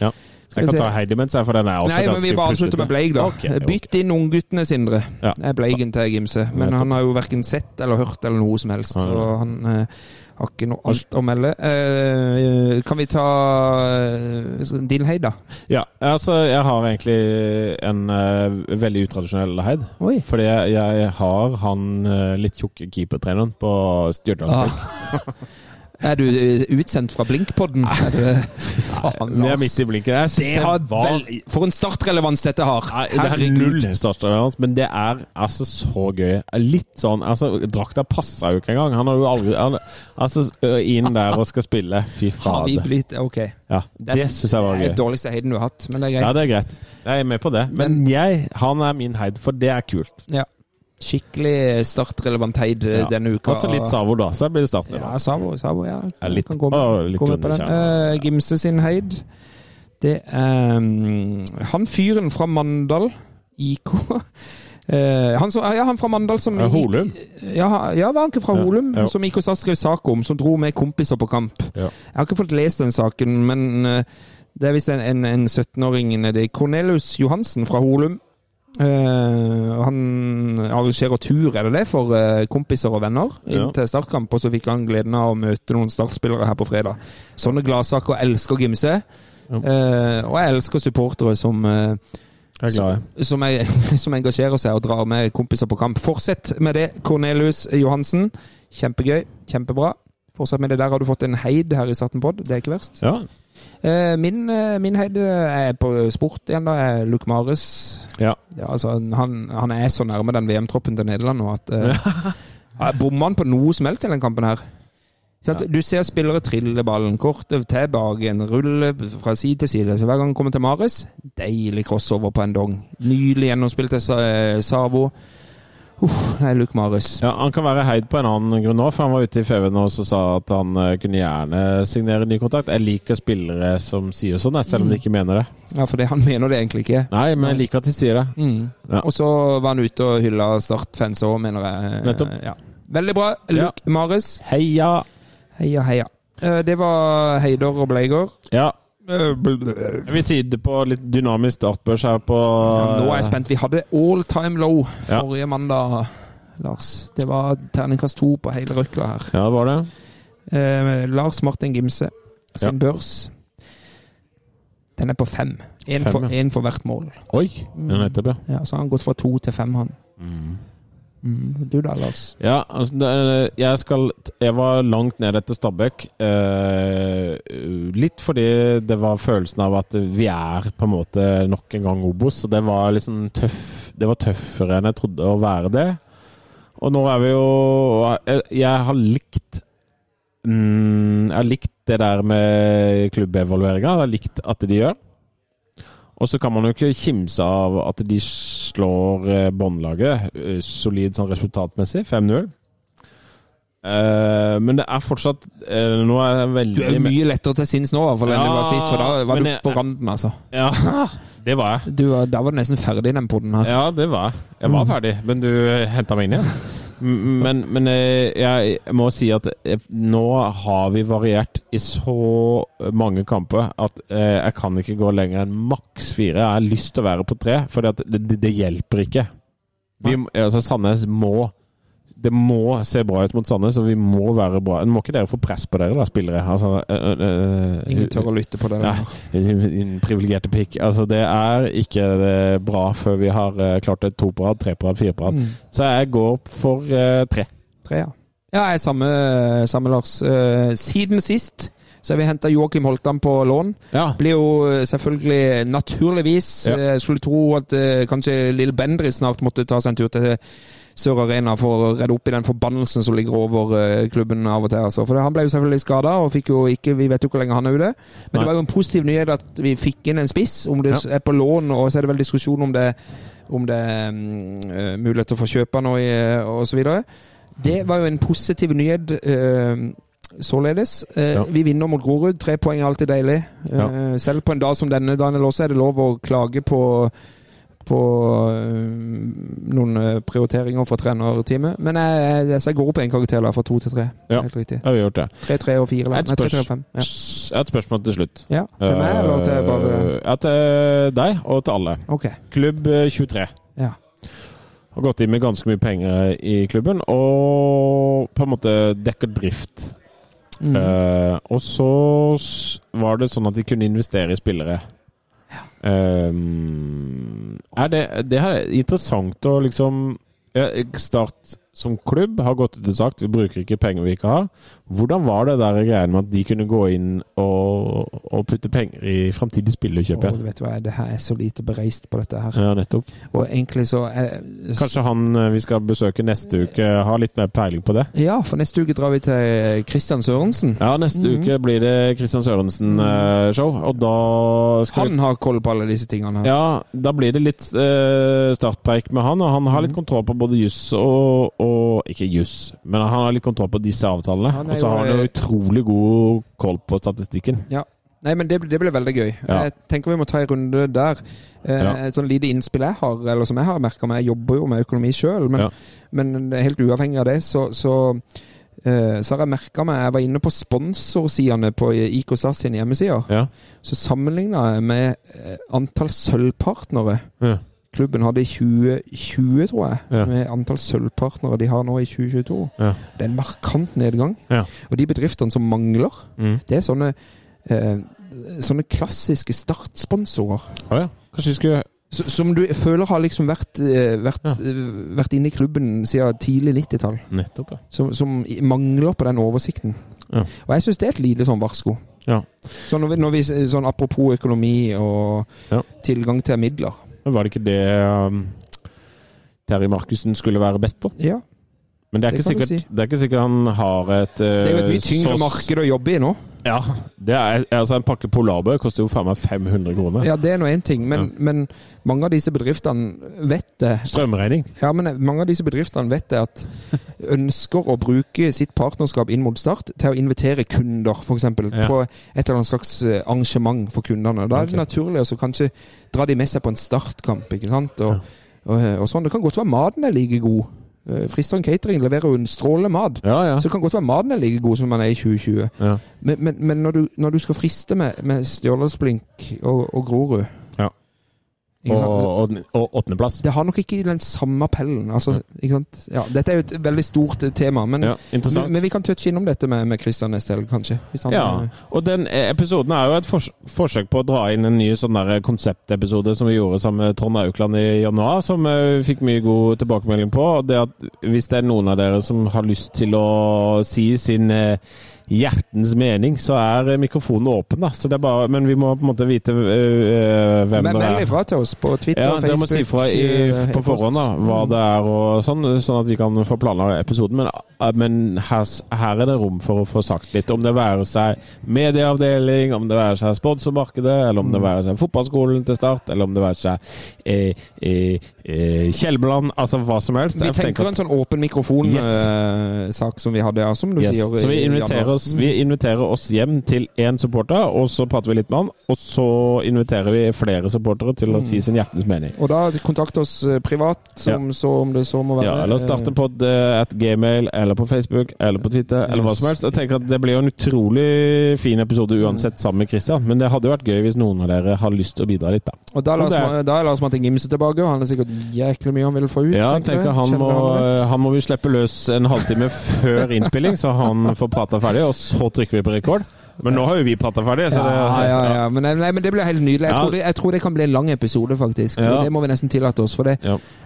Ja. Skal Jeg kan se. ta Heidi mens jeg, for den er også Nei, men vi bare avslutter med. Bleik, da. Okay, okay. Bytt inn ungguttene, Sindre. Ja. Er Bleigen til Gimse. Men han har jo verken sett eller hørt eller noe som helst. Ja, ja. Så han eh, har ikke noe alt å melde. Eh, kan vi ta eh, din heid, da? Ja, altså jeg har egentlig en uh, veldig utradisjonell heid. Oi. Fordi jeg, jeg har han uh, litt tjukke keepertreneren på Stjørdal. Ah. Er du utsendt fra Blinkpodden? Er du, faen, vi er midt i blinken. Det har var vel, for en startrelevans dette har! Nei, det er null startrelevans, men det er altså så gøy. Litt sånn altså, Drakta passa jo ikke engang. Han har jo aldri han, Altså, inn der og skal spille. Fy Har vi fader. Ok. Ja, det syns jeg var gøy. Det er den dårligste heiden du har hatt, men det er greit. Ja, det er greit. Jeg er med på det. Men jeg, han er min heid, for det er kult. Ja. Skikkelig startrelevant heid eh, Ja. denne uka. Også litt Savo, da. Så blir det Ja. Savo, Savo, ja. Ja, litt- Kan gå med, å, litt gå med på den. Eh, Gimse sin heid. Det er um, han fyren fra Mandal, IK. Uh, han, som- ja, han fra Mandal som Ja, Holum. Ja, ja, var han ikke fra Holum? ja. Som IK Stad skrev sak om, som dro med kompiser på kamp. Jeg har ikke fått lest den saken, men uh, det er visst en, en, en 17-åring nedi Cornelius Johansen fra Holum. Eh, han arrangerer tur, er det det, for uh, kompiser og venner inn Ja. til startkamp. Og så fikk han gleden av å møte noen startspillere her på fredag. Sånne gladsaker elsker Gimse. Ja. Uh, og jeg elsker supportere som Jeg er i. som, er, som engasjerer seg og drar med kompiser på kamp. Fortsett med det, Cornelius Johansen. Kjempegøy. Kjempebra. Fortsett med det. Der har du fått en heid her i Sattenpod? det. Er ikke verst. Ja. Eh, min, eh, min heid er på sport igjen, da. Er Luke Mares. ja. Ja, altså, han, han er så nærme den VM-troppen til Nederland nå at uh, Bommer han på noe som helst i den kampen her? Ja. Du ser spillere trille ballen kort tilbake, en rulle fra side til side. Så hver gang han kommer til Mares, deilig crossover på en dong. Nylig gjennomspilt til Savo. Uff, er Luke Marius. Ja, Han kan være heid på en annen grunn òg, for han var ute i FV nå og sa at han eh, kunne gjerne signere ny kontrakt. Jeg liker spillere som sier sånn, selv om de ikke mener det. Ja, for det, han mener det egentlig ikke. Nei, men jeg liker at de sier det. Mm. Ja. Og så var han ute og hylla Start-fans òg, mener jeg. Nettopp. Ja. Veldig bra. Luke Mares. Heia! Heia, heia. Eh, Det var Heidor og Bleigård. Ja, vi tyder på litt dynamisk startbørs her på Ja, nå er jeg spent. Vi hadde all time low Ja. forrige mandag, Lars. Det var terningkast to på hele røkla her. Ja, det var det. Eh, Lars Martin Gimse sin Ja. børs. Den er på fem. Én for, for hvert mål. Oi! Nettopp, ja. Ja, Så har han gått fra to til fem, han. Mm. Du da, Lars? Ja, altså jeg skal Jeg var langt ned etter Stabæk. Eh, litt fordi det var følelsen av at vi er på en måte nok en gang Obos. Så det var litt sånn tøff Det var tøffere enn jeg trodde å være det. Og nå er vi jo Jeg, jeg har likt mm, Jeg har likt det der med klubbevalueringa. Jeg har likt at de gjør. Og så kan man jo ikke kimse av at de slår eh, båndlaget eh, solid sånn resultatmessig, 5-0. Uh, men det er fortsatt uh, Nå er jeg Du er mye lettere til sinns nå, for ja, enn du var sist. For da var du jeg- på randen, altså. Ja, det var jeg. Du, var- da var du nesten ferdig, den poden her. Ja, det var jeg. Jeg var ferdig, men du henta meg inn igjen. Men, men eh, jeg må si at eh, nå har vi variert i så mange kamper at eh, jeg kan ikke gå lenger enn maks fire. Jeg har lyst til å være på tre, for det, det hjelper ikke. Vi, altså Sandnes må Det må se bra ut mot Sandnes, og vi må være bra. Må ikke dere få press på dere, da, spillere? Altså, øh, øh, Ingen tør å lytte på dere. Din privilegerte pikk. Altså, det er ikke bra før vi har klart et to på rad, tre på rad, fire på rad. Mm. Så jeg går for øh, tre. Tre, ja. Ja, jeg er samme, samme Lars. Siden sist så har vi henta Joakim Holtan på lån. Ja. Blir jo selvfølgelig, naturligvis Ja. Skulle tro at kanskje Lill Bendri snart måtte ta seg en tur til Sør Arena for å redde opp i den forbannelsen som ligger over eh, klubben av og til. Altså. For Han ble jo selvfølgelig skada, og fikk jo ikke, vi vet jo hvor lenge han er ute. Men Nei. det var jo en positiv nyhet at vi fikk inn en spiss. Om det Ja. er på lån, og så er det vel diskusjon om det om det er mm, eh, mulighet til å få kjøpe og, eh, så videre. Det var jo en positiv nyhet. eh, Således. Eh, Ja. Vi vinner mot Grorud. Tre poeng er alltid deilig. Eh, Selv på en dag som denne, Daniel, også er det lov å klage på på øh, noen øh, prioriteringer for trenerteamet. Men jeg, jeg, jeg går opp en karakter fra to til tre. Ja. Helt riktig. Ja, vi har gjort det. Tre, tre og fire. Et, spørs. Ja. Et spørsmål til slutt. ja. Til meg, eller til bare Eh, Ja, til deg og til alle. Okay. Klubb eh, 23. Ja. Har gått inn med ganske mye penger i klubben, og på en måte dekker drift. Mm. Uh, og så var det sånn at de kunne investere i spillere. Um, er det, det her er interessant å liksom Start som klubb har gått ut og sagt vi bruker ikke penger vi ikke har. Hvordan var det der greien med at de kunne gå inn og, og putte penger i framtidig spillekjøp Og igjen? du hva, det her er så lite bereist på dette her. Ja, nettopp. Og egentlig så eh, Kanskje han eh, vi skal besøke neste uke, har litt mer peiling på det? Ja, for neste uke drar vi til Christian Sørensen. Ja, neste Mhm. uke blir det Kristian Sørensen-show, og da skal Han har koll på alle disse tingene her. Ja, da blir det litt eh, startpreik med han, og han har litt Mhm. kontroll på både juss og, og Ikke juss, men han har litt kontroll på disse avtalene. Og så har han jo eh, utrolig god koll på statistikken. Ja. Nei, men det, det blir veldig gøy. Ja. Jeg tenker vi må ta en runde der. Eh, Ja. Et sånn lite innspill jeg har, eller som jeg har merka meg, jeg jobber jo med økonomi sjøl, men, men helt uavhengig av det, så, så, eh, så har jeg merka meg Jeg var inne på sponsorsidene på IK SAS sine hjemmesider. Ja. Så sammenligna jeg med eh, antall sølvpartnere Ja. Klubben hadde i 2020, tror jeg, Ja. med antall sølvpartnere de har nå i 2022. Ja. Det er en markant nedgang. Ja. Og de bedriftene som mangler, Mm. det er sånne, eh, sånne klassiske startsponsorer. Ah, ja. Kanskje vi skulle Som du føler har liksom vært, eh, vært, Ja. eh, vært inne i klubben siden tidlig 90-tall. Nettopp, ja. Som, som mangler på den oversikten. Ja. Og jeg syns det er et lite sånn varsko. Ja. Så når vi, når vi, sånn apropos økonomi og tilgang til midler. Men var det ikke det um, Terje Markussen skulle være best på? Ja, Men det er, Det ikke sikkert, si. det er ikke sikkert han har et Det er jo et mye tyngre sås... marked å jobbe i nå. Ja. Det er, altså En pakke Polarbø koster jo faen meg 500 kroner. Ja, det er nå én ting, men, Ja. men mange av disse bedriftene vet det. Strømregning. Ja, men mange av disse bedriftene vet det at ønsker å bruke sitt partnerskap inn mot Start til å invitere kunder, f.eks. Ja. på et eller annet slags eh, arrangement for kundene. Da er det okay. naturlig å kanskje dra de med seg på en startkamp, ikke sant. Og, og, og sånn. Det kan godt være maten er like god. Eh, Fristeren Catering leverer jo en strålende mat. Ja, ja. Så det kan godt være maten er like god som den er i 2020. ja. Men, men, men når, du, når du skal friste med, med Stjørdalsblink og, og Grorud? Og, åttendeplass. Det har nok ikke den samme appellen. Altså? Ja, dette er jo et veldig stort eh, tema, men, Ja, men, men vi kan touche innom dette med, med Christian neste kanskje. Ja, er, og den episoden er jo et fors forsøk på å dra inn en ny sånn konseptepisode som vi gjorde sammen med Trond Aukland i januar, som eh, vi fikk mye god tilbakemelding på. Det at hvis det er noen av dere som har lyst til å si sin eh, hjertens mening, så er eh, mikrofonen åpen, da. Så det er bare, men vi må på en måte vite uh, hvem men Meld er. ifra til oss på Twitter, Ja, dere må Facebook si ifra i, på forhånd da, hva Mm. det er og sånn, sånn at vi kan få planlagt episoden. Men, men her, her er det rom for å få sagt litt. Om det være seg medieavdeling, om det være seg sponsormarkedet, eller om det Mm. være seg fotballskolen til start, eller om det være seg eh, eh, eh, Kjelmeland, altså hva som helst. Vi tenker tenker en sånn åpen mikrofon-sak Yes. som vi hadde, ja, som du Yes. sier. Så vi inviterer. Oss, vi inviterer oss hjem til én supporter, og så prater vi litt med han. Og så inviterer vi flere supportere til å Mm. si sin hjertens mening. Og da kontakt oss eh, privat, som så om det så må være. Ja, eller starte på at gmail, eller på Facebook, eller på Twitter, eller hva som helst. Jeg tenker at Det blir jo en utrolig fin episode uansett sammen med Christian, men det hadde jo vært gøy hvis noen av dere har lyst til å bidra litt, da. Og da er Lars, Martin Gimse tilbake, og han er sikkert jæklig mye han vil få ut. Ja, tenker tenker han må, han han må vi slippe løs en halvtime før innspilling, så han får prata ferdig, og så trykker vi på rekord. Men nå har jo vi prata ferdig, så det ja, ja, ja. Men, nei, men det blir helt nydelig. Jeg, tror det, jeg tror det kan bli en lang episode, faktisk. Det må vi nesten tillate oss, for det.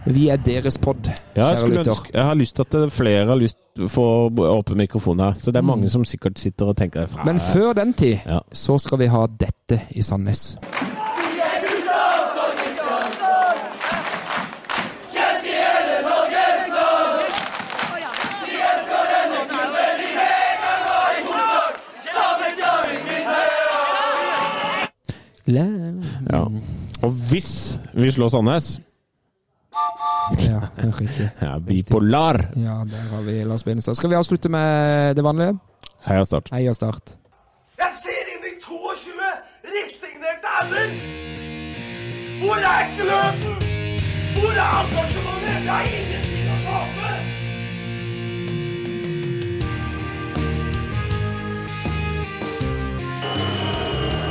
Vi er deres pod. Ja, jeg, ønske, jeg har lyst til at flere har lyst få åpen mikrofon her. Så det er mange Mm. som sikkert sitter og tenker "Fra- Men før den tid så skal vi ha dette i Sandnes. Ja. Og hvis vi slår Sandnes ja, det er riktig. Ja, bipolar. Ja, der har vi Lars Benestad. Skal vi avslutte med det vanlige? Heia Start. Heia Start. Jeg ser inn i 22 resignerte ender! Hvor er gløden? Hvor er engasjementet? Det er ingenting å tape!